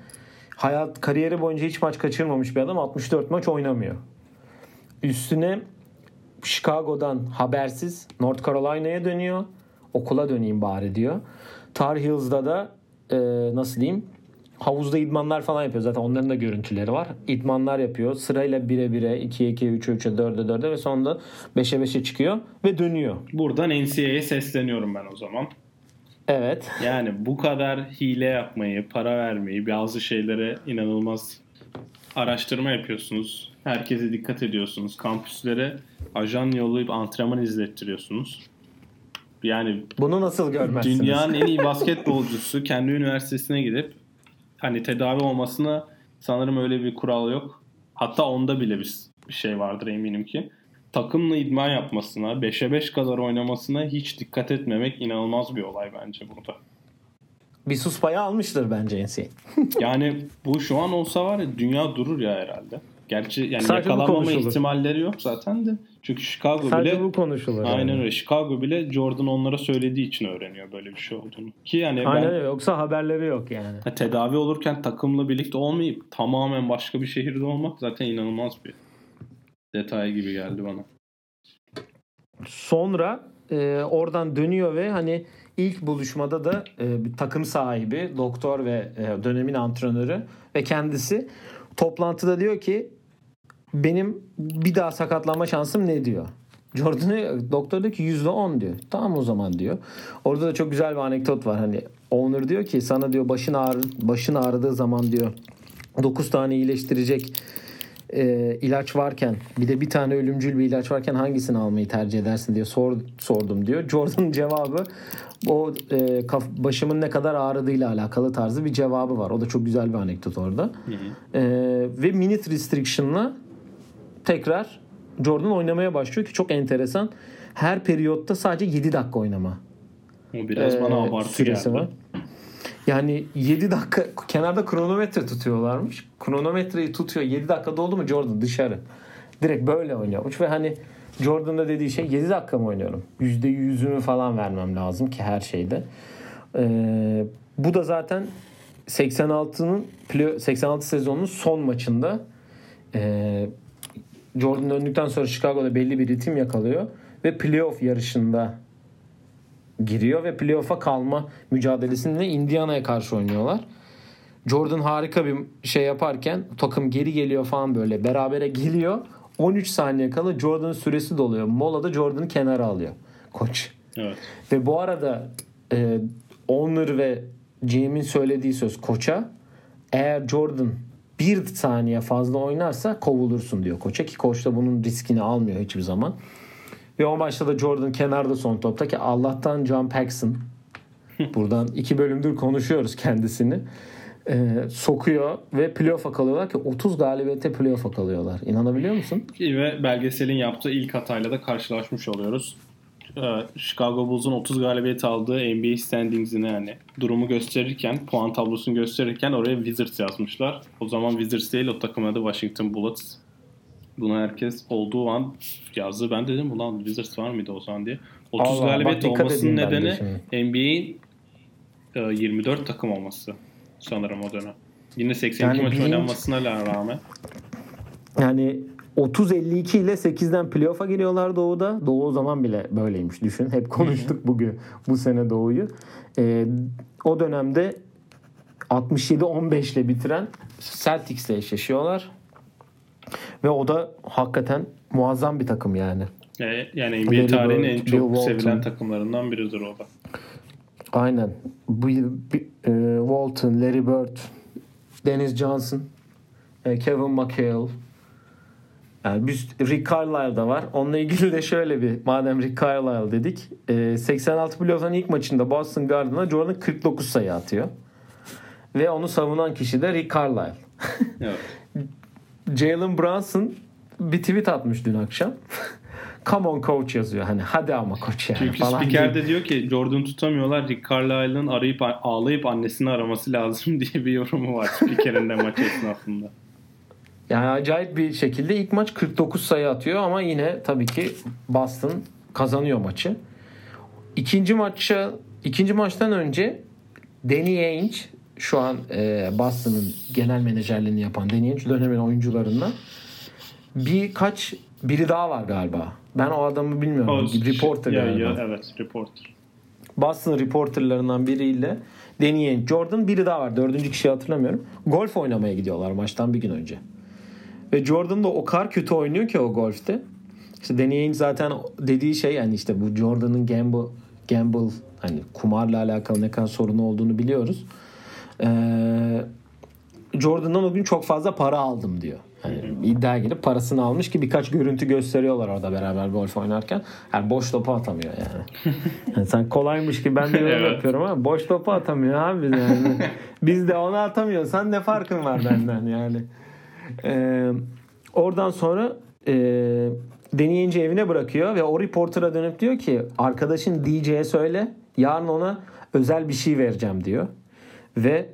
hayat kariyeri boyunca hiç maç kaçırmamış bir adam 64 maç oynamıyor. Üstüne Chicago'dan habersiz North Carolina'ya dönüyor. Okula döneyim bari diyor. Tar Heels'da da e, nasıl diyeyim havuzda idmanlar falan yapıyor. Zaten onların da görüntüleri var. İdmanlar yapıyor. Sırayla 1'e 1'e, 2'ye 2'ye, 3'e 3'e, 4'e 4'e ve sonunda 5'e 5'e çıkıyor ve dönüyor. Buradan NCAA'ye sesleniyorum ben o zaman. Evet. Yani bu kadar hile yapmayı, para vermeyi, bazı şeylere inanılmaz araştırma yapıyorsunuz. Herkese dikkat ediyorsunuz. Kampüslere ajan yollayıp antrenman izlettiriyorsunuz. Yani Bunu nasıl görmezsiniz? dünyanın en iyi basketbolcusu kendi üniversitesine gidip hani tedavi olmasına sanırım öyle bir kural yok. Hatta onda bile bir, bir şey vardır eminim ki. Takımla idman yapmasına, 5'e 5 kadar oynamasına hiç dikkat etmemek inanılmaz bir olay bence burada. Bir sus payı almıştır bence NCAA. Yani bu şu an olsa var ya dünya durur ya herhalde. Gerçi yani Sadece yakalanmama ihtimalleri yok zaten de. Çünkü Chicago Sadece bile bu konuşulur. aynen yani. öyle. Chicago bile Jordan onlara söylediği için öğreniyor böyle bir şey olduğunu. Ki yani Aynen ben öyle. Yoksa haberleri yok yani. Tedavi olurken takımla birlikte olmayıp tamamen başka bir şehirde olmak zaten inanılmaz bir detay gibi geldi bana. Sonra e, oradan dönüyor ve hani ilk buluşmada da e, bir takım sahibi, doktor ve e, dönemin antrenörü ve kendisi toplantıda diyor ki benim bir daha sakatlanma şansım ne diyor. Jordan'a doktor diyor ki %10 diyor. Tamam o zaman diyor. Orada da çok güzel bir anekdot var. Hani owner diyor ki sana diyor başın ağrı başın ağrıdığı zaman diyor 9 tane iyileştirecek e, ilaç varken bir de bir tane ölümcül bir ilaç varken hangisini almayı tercih edersin diye sor, sordum diyor. Jordan'ın cevabı o e, kaf- başımın ne kadar ağrıdığıyla alakalı tarzı bir cevabı var. O da çok güzel bir anekdot orada. E, ve minute restriction'la tekrar Jordan oynamaya başlıyor ki çok enteresan. Her periyotta sadece 7 dakika oynama. O biraz Ee, bana abartı süresi geldi. var. Yani 7 dakika kenarda kronometre tutuyorlarmış. Kronometreyi tutuyor. 7 dakika doldu mu Jordan dışarı. Direkt böyle oynuyormuş ve hani Jordan'da dediği şey 7 dakika mı oynuyorum? %100'ünü falan vermem lazım ki her şeyde. Ee, bu da zaten 86'nın play- 86 sezonunun son maçında ee, Jordan döndükten sonra Chicago'da belli bir ritim yakalıyor ve playoff yarışında giriyor ve playoff'a kalma mücadelesinde Indiana'ya karşı oynuyorlar. Jordan harika bir şey yaparken takım geri geliyor falan böyle berabere geliyor. 13 saniye kala Jordan'ın süresi doluyor. Molada Jordan'ı kenara alıyor koç. Evet. Ve bu arada e, owner ve GM'in söylediği söz koça eğer Jordan bir saniye fazla oynarsa kovulursun diyor koça ki koç da bunun riskini almıyor hiçbir zaman. Ve o maçta da Jordan kenarda son topta ki Allah'tan John Paxson buradan iki bölümdür konuşuyoruz kendisini. Ee, sokuyor ve playoff'a kalıyorlar ki 30 galibiyete playoff'a kalıyorlar. İnanabiliyor musun? Ve belgeselin yaptığı ilk hatayla da karşılaşmış oluyoruz. Ee, Chicago Bulls'un 30 galibiyet aldığı NBA standings'ini yani durumu gösterirken, puan tablosunu gösterirken oraya Wizards yazmışlar. O zaman Wizards değil o takım adı Washington Bullets. Bunu herkes olduğu an yazdı. Ben dedim ulan Wizards var mıydı o zaman diye. 30 Allah, galibiyet bak olmasının nedeni NBA'in e, 24 takım olması sanırım o dönem. Yine 82 Yani maç birinci- oynanmasına rağmen. Yani 30-52 ile 8'den playoff'a giriyorlar Doğu'da. Doğu o zaman bile böyleymiş düşün. Hep konuştuk bugün bu sene Doğu'yu. Ee, o dönemde 67-15 ile bitiren Celtics'le eşleşiyorlar. Ve o da hakikaten muazzam bir takım yani. E, Yani NBA tarihinin en Bill çok Walton. sevilen takımlarından biridir o da. Aynen. Bu, bir- e, Walton, Larry Bird, Dennis Johnson, e, Kevin McHale. Yani biz Rick Carlisle da var. Onunla ilgili de şöyle bir madem Rick Carlisle dedik. e, 86 playoff'un ilk maçında Boston Garden'a Jordan 49 sayı atıyor. Ve onu savunan kişi de Rick Carlisle. Evet. Jalen Brunson bir tweet atmış dün akşam. Come on coach yazıyor. Hani hadi ama koç yani Çünkü falan spiker diye. de diyor ki Jordan tutamıyorlar. Rick Carlisle'ın arayıp ağlayıp annesini araması lazım diye bir yorumu var spikerin de maç esnasında. Yani acayip bir şekilde ilk maç 49 sayı atıyor ama yine tabii ki Boston kazanıyor maçı. İkinci maça ikinci maçtan önce Danny Ainge şu an e, Boston'ın genel menajerliğini yapan Ainge dönemin oyuncularından birkaç biri daha var galiba. Ben o adamı bilmiyorum. O- reporter ya, galiba. ya, evet reporter. Boston reporterlarından biriyle Danny Jordan biri daha var. Dördüncü kişiyi hatırlamıyorum. Golf oynamaya gidiyorlar maçtan bir gün önce. Ve Jordan da o kadar kötü oynuyor ki o golfte. İşte Danny zaten dediği şey yani işte bu Jordan'ın gamble, gamble hani kumarla alakalı ne kadar sorunu olduğunu biliyoruz. Ee, Jordan'dan o gün çok fazla para aldım diyor. Hani iddiaya girip parasını almış ki birkaç görüntü gösteriyorlar orada beraber golf oynarken. Yani boş topu atamıyor yani. Yani sen kolaymış ki ben de yorum Evet. yapıyorum ama boş topu atamıyor abi yani. Biz de onu atamıyorsan ne farkın var benden yani. Ee, oradan sonra e, deneyince evine bırakıyor ve o reporter'a dönüp diyor ki arkadaşın DJ'ye söyle yarın ona özel bir şey vereceğim diyor. Ve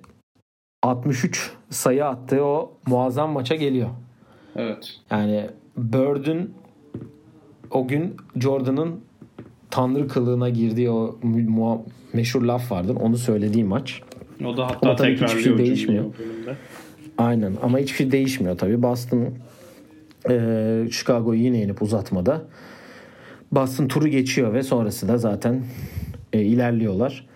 63 sayı attığı o muazzam maça geliyor. Evet. Yani Bird'ün o gün Jordan'ın tanrı kılığına girdiği o meşhur laf vardır. Onu söylediği maç. O da hatta Ama tabii hiçbir şey değişmiyor. Aynen ama hiçbir şey değişmiyor tabii. Boston e, Chicago'yu yine yenip uzatmada. Boston turu geçiyor ve sonrası da zaten e, ilerliyorlar.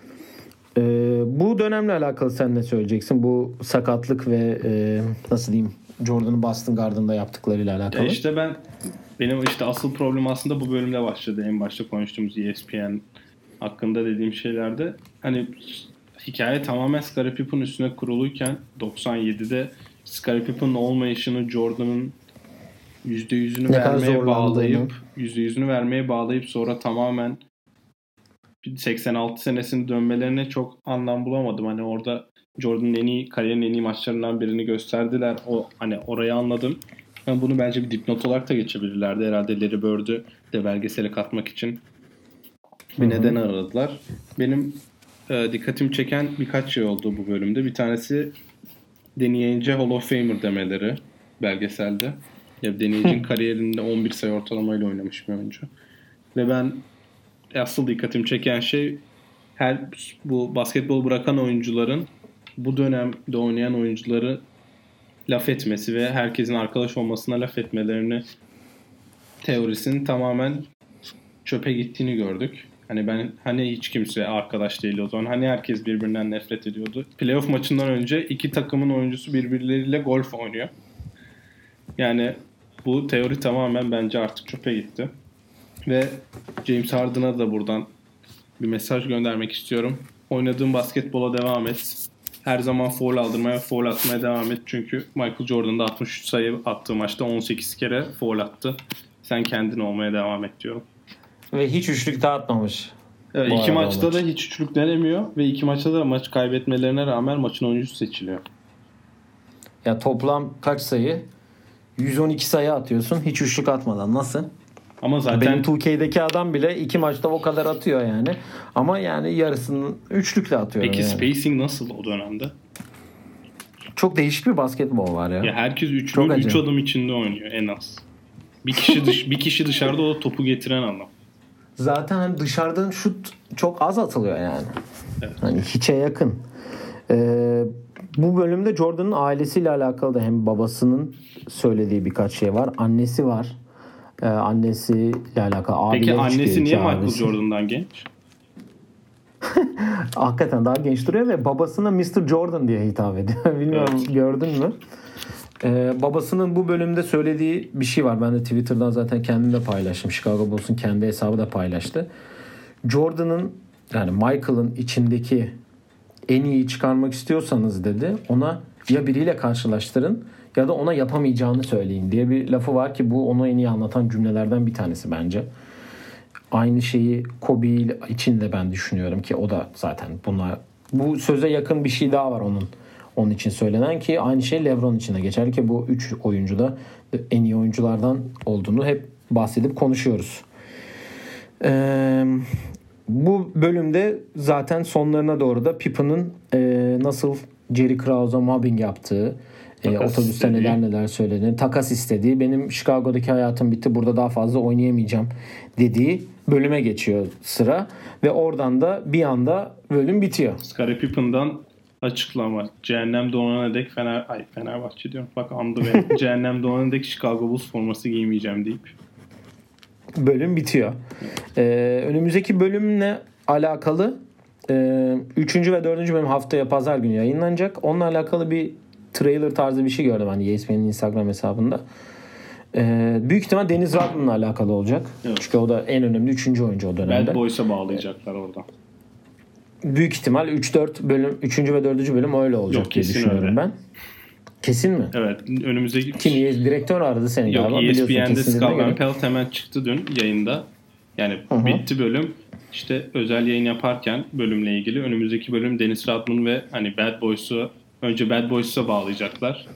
E, bu dönemle alakalı sen ne söyleyeceksin? Bu sakatlık ve e, nasıl diyeyim Jordan'ın Boston Garden'da yaptıklarıyla alakalı. Ya işte ben benim işte asıl problem aslında bu bölümde başladı. En başta konuştuğumuz E ESPN hakkında dediğim şeylerde. Hani hikaye tamamen Scottie Pippen üstüne kuruluyken 97'de Scottie Pippen'ın olmayışını Jordan'ın %100'ünü Ne kadar vermeye bağlayıp %100'ünü vermeye bağlayıp sonra tamamen 86 senesini dönmelerine çok anlam bulamadım. Hani orada Jordan'ın en iyi kariyerin en iyi maçlarından birini gösterdiler. O hani orayı anladım. Yani bunu bence bir dipnot olarak da geçebilirlerdi. Herhalde Larry Bird'ü de belgesele katmak için bir neden aradılar. Benim e, dikkatimi çeken birkaç şey oldu bu bölümde. Bir tanesi deneyince Hall of Famer demeleri belgeselde. Ya deneyicinin kariyerinde 11 sayı ortalamayla oynamış bir oyuncu. Ve ben asıl dikkatimi çeken şey her bu basketbol bırakan oyuncuların bu dönemde oynayan oyuncuları laf etmesi ve herkesin arkadaş olmasına laf etmelerini teorisinin tamamen çöpe gittiğini gördük. Hani ben hani hiç kimse arkadaş değil o zaman. Hani herkes birbirinden nefret ediyordu. Playoff maçından önce iki takımın oyuncusu birbirleriyle golf oynuyor. Yani bu teori tamamen bence artık çöpe gitti. Ve James Harden'a da buradan bir mesaj göndermek istiyorum. oynadığın basketbola devam et. Her zaman foul aldırmaya, foul atmaya devam et. Çünkü Michael Jordan da 63 sayı attığı maçta 18 kere foul attı. Sen kendin olmaya devam et diyorum. Ve hiç üçlük dağıtmamış. Evet, iki maçta maç. da hiç üçlük denemiyor ve iki maçta da maç kaybetmelerine rağmen maçın oyuncusu seçiliyor. Ya toplam kaç sayı? 112 sayı atıyorsun hiç üçlük atmadan. Nasıl? Ama zaten Benim 2K'deki adam bile iki maçta o kadar atıyor yani. Ama yani yarısını üçlükle atıyor. peki yani. spacing nasıl o dönemde? Çok değişik bir basketbol var ya. Ya herkes Çok üçünün üç acayip. adım içinde oynuyor en az. Bir kişi dış, bir kişi dışarıda o da topu getiren adam. Zaten hani dışarıdan şut çok az atılıyor yani. Evet. Hani hiçe yakın. Ee, bu bölümde Jordan'ın ailesiyle alakalı da hem babasının söylediği birkaç şey var. Annesi var. Ee, annesiyle alakalı. Peki annesi niye Michael abisi. Jordan'dan genç? Hakikaten daha genç duruyor ve babasına Mr. Jordan diye hitap ediyor. Bilmiyorum Evet. gördün mü? Ee, babasının bu bölümde söylediği bir şey var. Ben de Twitter'dan zaten kendim de paylaştım. Chicago Bulls'un kendi hesabı da paylaştı. Jordan'ın yani Michael'ın içindeki en iyi çıkarmak istiyorsanız dedi ona ya biriyle karşılaştırın ya da ona yapamayacağını söyleyin diye bir lafı var ki bu onu en iyi anlatan cümlelerden bir tanesi bence. Aynı şeyi Kobe için de ben düşünüyorum ki o da zaten buna bu söze yakın bir şey daha var onun onun için söylenen ki aynı şey LeBron için de geçerli ki bu üç oyuncu da en iyi oyunculardan olduğunu hep bahsedip konuşuyoruz. Ee, bu bölümde zaten sonlarına doğru da Pippen'ın e, nasıl Jerry Krause'a mobbing yaptığı, e, otobüste istediği. neler neler söylediğini, takas istediği, benim Chicago'daki hayatım bitti burada daha fazla oynayamayacağım dediği bölüme geçiyor sıra. Ve oradan da bir anda bölüm bitiyor. Scottie Pippen'dan açıklama. Cehennem doğana dek Fener... Ay Fenerbahçe diyorum. Bak andı beni. Cehennem doğana dek Chicago Bulls forması giymeyeceğim deyip. bölüm bitiyor. Ee, önümüzdeki bölümle alakalı e, 3. ve 4. bölüm haftaya pazar günü yayınlanacak. Onunla alakalı bir trailer tarzı bir şey gördüm hani ESPN'in Instagram hesabında. Ee, büyük ihtimal Deniz Rodman'la alakalı olacak. Evet. Çünkü o da en önemli 3. oyuncu o dönemde. Bad Boys'a bağlayacaklar oradan. Büyük ihtimal 3-4 bölüm 3. ve 4. bölüm öyle olacak Yok, diye düşünüyorum öyle. ben. Kesin mi? Evet önümüzdeki... Kim? Direktör aradı seni Yok galiba. Biliyorsun ESPN'de kesinliğine Scott göre. Van Pelt hemen çıktı dün yayında. Yani hı. bitti bölüm. İşte özel yayın yaparken bölümle ilgili önümüzdeki bölüm Dennis Rodman ve hani Bad Boys'u önce Bad Boys'a bağlayacaklar.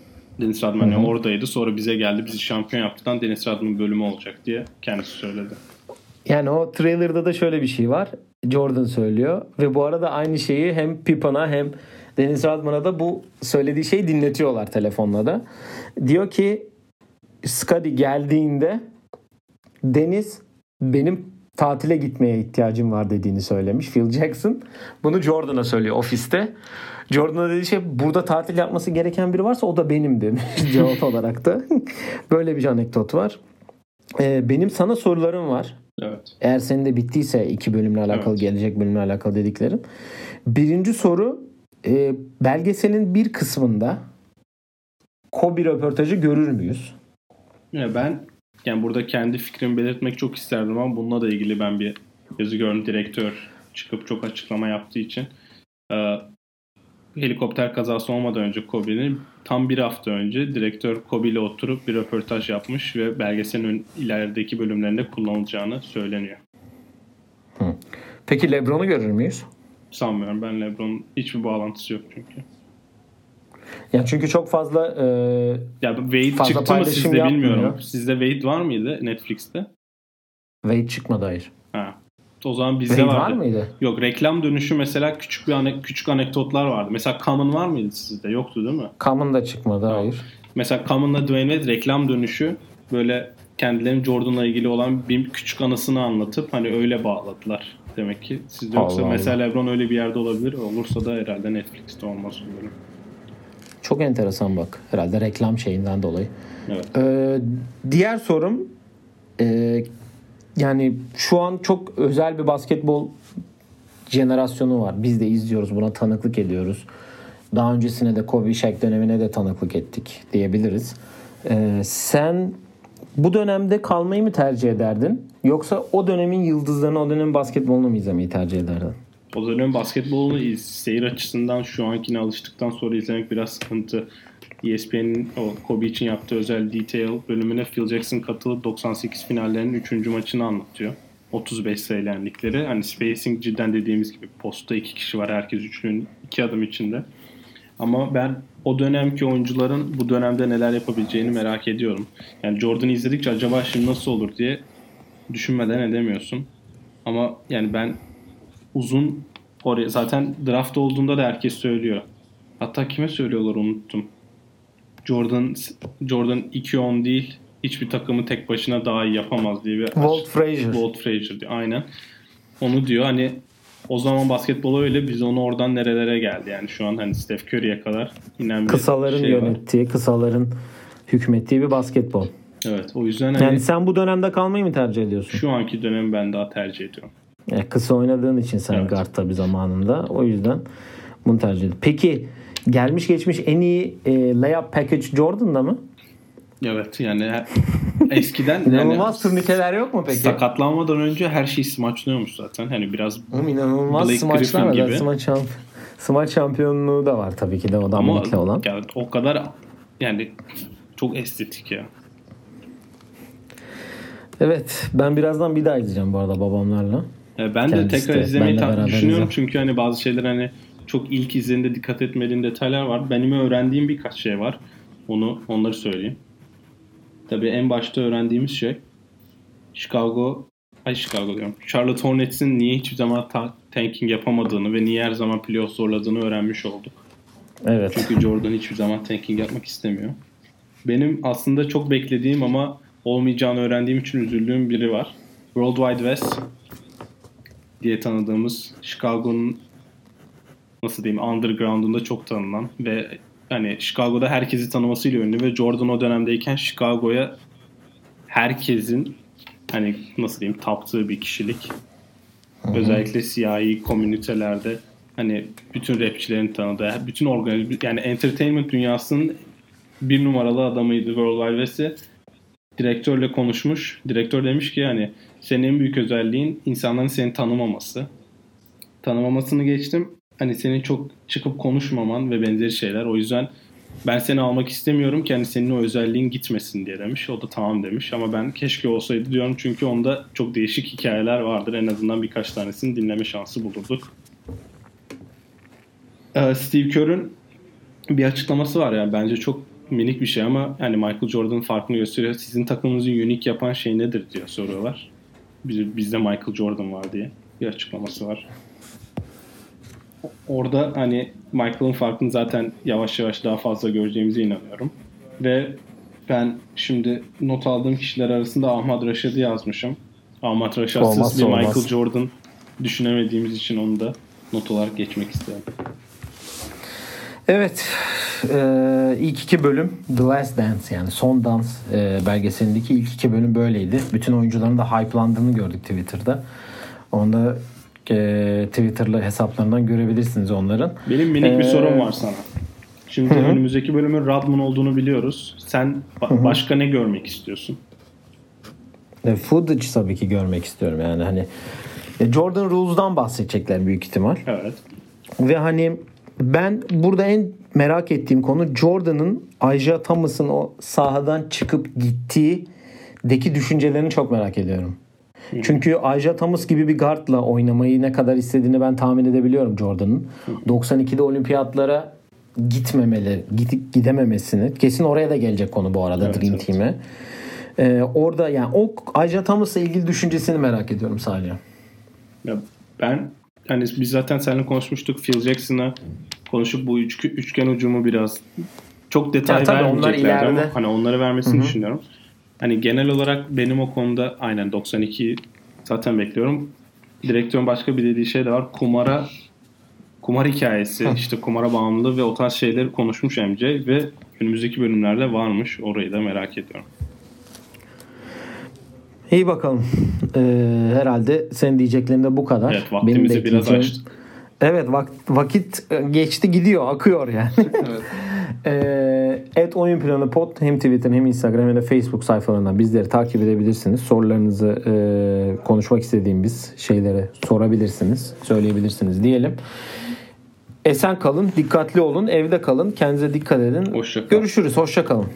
Dennis Rodman Hı hı. oradaydı. Sonra bize geldi. Bizi şampiyon yaptıktan Dennis Rodman bölümü olacak diye kendisi söyledi. Yani o trailer'da da şöyle bir şey var. Jordan söylüyor ve bu arada aynı şeyi hem Pippen'a hem Dennis Rodman'a da bu söylediği şeyi dinletiyorlar telefonla da. Diyor ki Scotty geldiğinde Deniz benim tatile gitmeye ihtiyacım var dediğini söylemiş Phil Jackson. Bunu Jordan'a söylüyor ofiste. Jordan'a dediği şey burada tatil yapması gereken biri varsa o da benim demiş cevap olarak da. Böyle bir anekdot var. Ee, benim sana sorularım var. Evet. Eğer senin de bittiyse iki bölümle alakalı Evet. gelecek bölümle alakalı dediklerim. Birinci soru e, belgeselin bir kısmında Kobe röportajı görür müyüz? Ya ben yani burada kendi fikrimi belirtmek çok isterdim ama bununla da ilgili ben bir yazı gördüm. Direktör çıkıp çok açıklama yaptığı için. Ee, helikopter kazası olmadan önce Kobe'nin tam bir hafta önce direktör Kobe ile oturup bir röportaj yapmış ve belgeselin ilerideki bölümlerinde kullanılacağını söyleniyor. Peki LeBron'u görür müyüz? Sanmıyorum ben LeBron'un hiçbir bağlantısı yok çünkü. Ya çünkü çok fazla e, Ya Wade Fazla çıktı mı sizde yapmıyor. bilmiyorum. Sizde Wade var mıydı Netflix'te? Wade çıkmadı hayır. O zaman bizde Wade vardı. var mıydı? Yok reklam dönüşü mesela küçük bir ane- küçük anekdotlar vardı. Mesela Common var mıydı sizde? Yoktu değil mi? Kam'ın da çıkmadı hayır. Mesela Common'la Dwayne Wade reklam dönüşü böyle kendilerinin Jordan'la ilgili olan bir küçük anısını anlatıp hani öyle bağladılar. Demek ki sizde yoksa Allah mesela LeBron öyle bir yerde olabilir. Olursa da herhalde Netflix'te olmaz umarım. Çok enteresan bak. Herhalde reklam şeyinden dolayı. Evet. Ee, diğer sorum e, yani şu an çok özel bir basketbol jenerasyonu var. Biz de izliyoruz buna tanıklık ediyoruz. Daha öncesine de Kobe Shaq dönemine de tanıklık ettik diyebiliriz. Ee, sen bu dönemde kalmayı mı tercih ederdin? Yoksa o dönemin yıldızlarını, o dönemin basketbolunu mu izlemeyi tercih ederdin? o dönem basketbolu iz- seyir açısından şu ankine alıştıktan sonra izlemek biraz sıkıntı. ESPN'in o Kobe için yaptığı özel detail bölümüne Phil Jackson katılıp 98 finallerinin 3. maçını anlatıyor. 35 sayılenlikleri. Hani spacing cidden dediğimiz gibi posta iki kişi var. Herkes üçlüğün iki adım içinde. Ama ben o dönemki oyuncuların bu dönemde neler yapabileceğini merak ediyorum. Yani Jordan'ı izledikçe acaba şimdi nasıl olur diye düşünmeden edemiyorsun. Ama yani ben uzun oraya zaten draft olduğunda da herkes söylüyor. Hatta kime söylüyorlar unuttum. Jordan Jordan 2-10 değil hiçbir takımı tek başına daha iyi yapamaz diye bir Walt Frazier. Walt Frazier diyor. Aynen. Onu diyor. Hani o zaman basketbol öyle biz onu oradan nerelere geldi. Yani şu an hani Steph Curry'e kadar inen bir Kısaların şey var. yönettiği, kısaların hükmettiği bir basketbol. Evet. O yüzden hani Yani sen bu dönemde kalmayı mı tercih ediyorsun? şu anki dönemi ben daha tercih ediyorum. Yani kısa oynadığın için sen Evet. guard tabii zamanında. O yüzden bunu tercih ediyorsun. Peki gelmiş geçmiş en iyi e, layup package Jordan'da mı? Evet yani eskiden İnanılmaz yani turnikeler yok mu peki? sakatlanmadan önce her şey smaçlıyormuş zaten. Hani biraz Oğlum inanılmaz Blake smaçlar gibi. Smaç, şamp smaç şampiyonluğu da var tabii ki de o da ama olan. yani o kadar yani çok estetik ya. Evet ben birazdan bir daha izleyeceğim bu arada babamlarla. Ya ben de Kendisi tekrar de, izlemeyi ta- beraber düşünüyorum izlerim. çünkü hani bazı şeyler hani çok ilk izlerinde dikkat etmediğim detaylar var. Benim öğrendiğim birkaç şey var. Onu onları söyleyeyim. Tabii en başta öğrendiğimiz şey Chicago ay Chicago diyorum. Charlotte Hornets'in niye hiçbir zaman ta- tanking yapamadığını ve niye her zaman playoff zorladığını öğrenmiş olduk. Evet. Çünkü Jordan hiçbir zaman tanking yapmak istemiyor. Benim aslında çok beklediğim ama olmayacağını öğrendiğim için üzüldüğüm biri var. World Wide West diye tanıdığımız Chicago'nun nasıl diyeyim underground'unda çok tanınan ve hani Chicago'da herkesi tanımasıyla ünlü ve Jordan o dönemdeyken Chicago'ya herkesin hani nasıl diyeyim taptığı bir kişilik. Özellikle siyahi komünitelerde hani bütün rapçilerin tanıdığı, bütün organiz yani entertainment dünyasının bir numaralı adamıydı World Wide West'i. Direktörle konuşmuş. Direktör demiş ki hani senin en büyük özelliğin insanların seni tanımaması. Tanımamasını geçtim. Hani senin çok çıkıp konuşmaman ve benzeri şeyler. O yüzden ben seni almak istemiyorum ki hani senin o özelliğin gitmesin diye demiş. O da tamam demiş ama ben keşke olsaydı diyorum çünkü onda çok değişik hikayeler vardır. En azından birkaç tanesini dinleme şansı bulurduk. Ee, Steve Kerr'ün bir açıklaması var yani bence çok minik bir şey ama hani Michael Jordan'ın farkını gösteriyor. Sizin takımınızı unique yapan şey nedir diye soruyorlar. Biz, bizde Michael Jordan var diye bir açıklaması var. Orada hani Michael'ın farkını zaten yavaş yavaş daha fazla göreceğimize inanıyorum. Ve ben şimdi not aldığım kişiler arasında Ahmad Raşad'ı yazmışım. Ahmad Raşad'sız bir olmaz. Michael Jordan düşünemediğimiz için onu da not olarak geçmek isterim. Evet. Ee, ilk iki bölüm The Last Dance yani Son Dans e, belgeselindeki ilk iki bölüm böyleydi. Bütün oyuncuların da hype'landığını gördük Twitter'da. Onda e, Twitter'lı hesaplarından görebilirsiniz onların. Benim minik bir Ee, sorum var sana. Şimdi Hı önümüzdeki bölümün Radman olduğunu biliyoruz. Sen ba- başka ne görmek istiyorsun? E, footage tabii ki görmek istiyorum yani hani e, Jordan Rules'dan bahsedecekler büyük ihtimal. Evet. Ve hani ben burada en merak ettiğim konu Jordan'ın Isaiah Thomas'ın o sahadan çıkıp gittiği deki düşüncelerini çok merak ediyorum. Çünkü Isaiah Thomas gibi bir guardla oynamayı ne kadar istediğini ben tahmin edebiliyorum Jordan'ın. 92'de olimpiyatlara gitmemeleri, gidip gidememesini. Kesin oraya da gelecek konu bu arada Evet, Dream evet. Team'e. Ee, orada yani o Isaiah Thomas'la ilgili düşüncesini merak ediyorum sadece. Ya ben hani biz zaten seninle konuşmuştuk. Phil Jackson'a konuşup bu üç, üçgen ucumu biraz çok detay Ya tabii onlar vermeyeceklerdi ama ileride. hani onları vermesini Hı hı. düşünüyorum. Hani genel olarak benim o konuda aynen 92 zaten bekliyorum. Direktörün başka bir dediği şey de var. Kumara kumar hikayesi, işte kumara bağımlılığı ve o tarz şeyleri konuşmuş MJ ve önümüzdeki bölümlerde varmış. Orayı da merak ediyorum. İyi bakalım. Ee, herhalde senin diyeceklerin de bu kadar. Evet vaktimizi biraz bekleyeceğim- açtık. Evet vak- vakit e, geçti gidiyor akıyor yani. Evet. Ee, Et Oyun Planı Pod hem Twitter hem Instagram hem de Facebook sayfalarından bizleri takip edebilirsiniz. Sorularınızı e, konuşmak istediğimiz şeylere sorabilirsiniz, söyleyebilirsiniz diyelim. Esen kalın, dikkatli olun, evde kalın, kendinize dikkat edin. Hoşça kalın. Görüşürüz, hoşça kalın.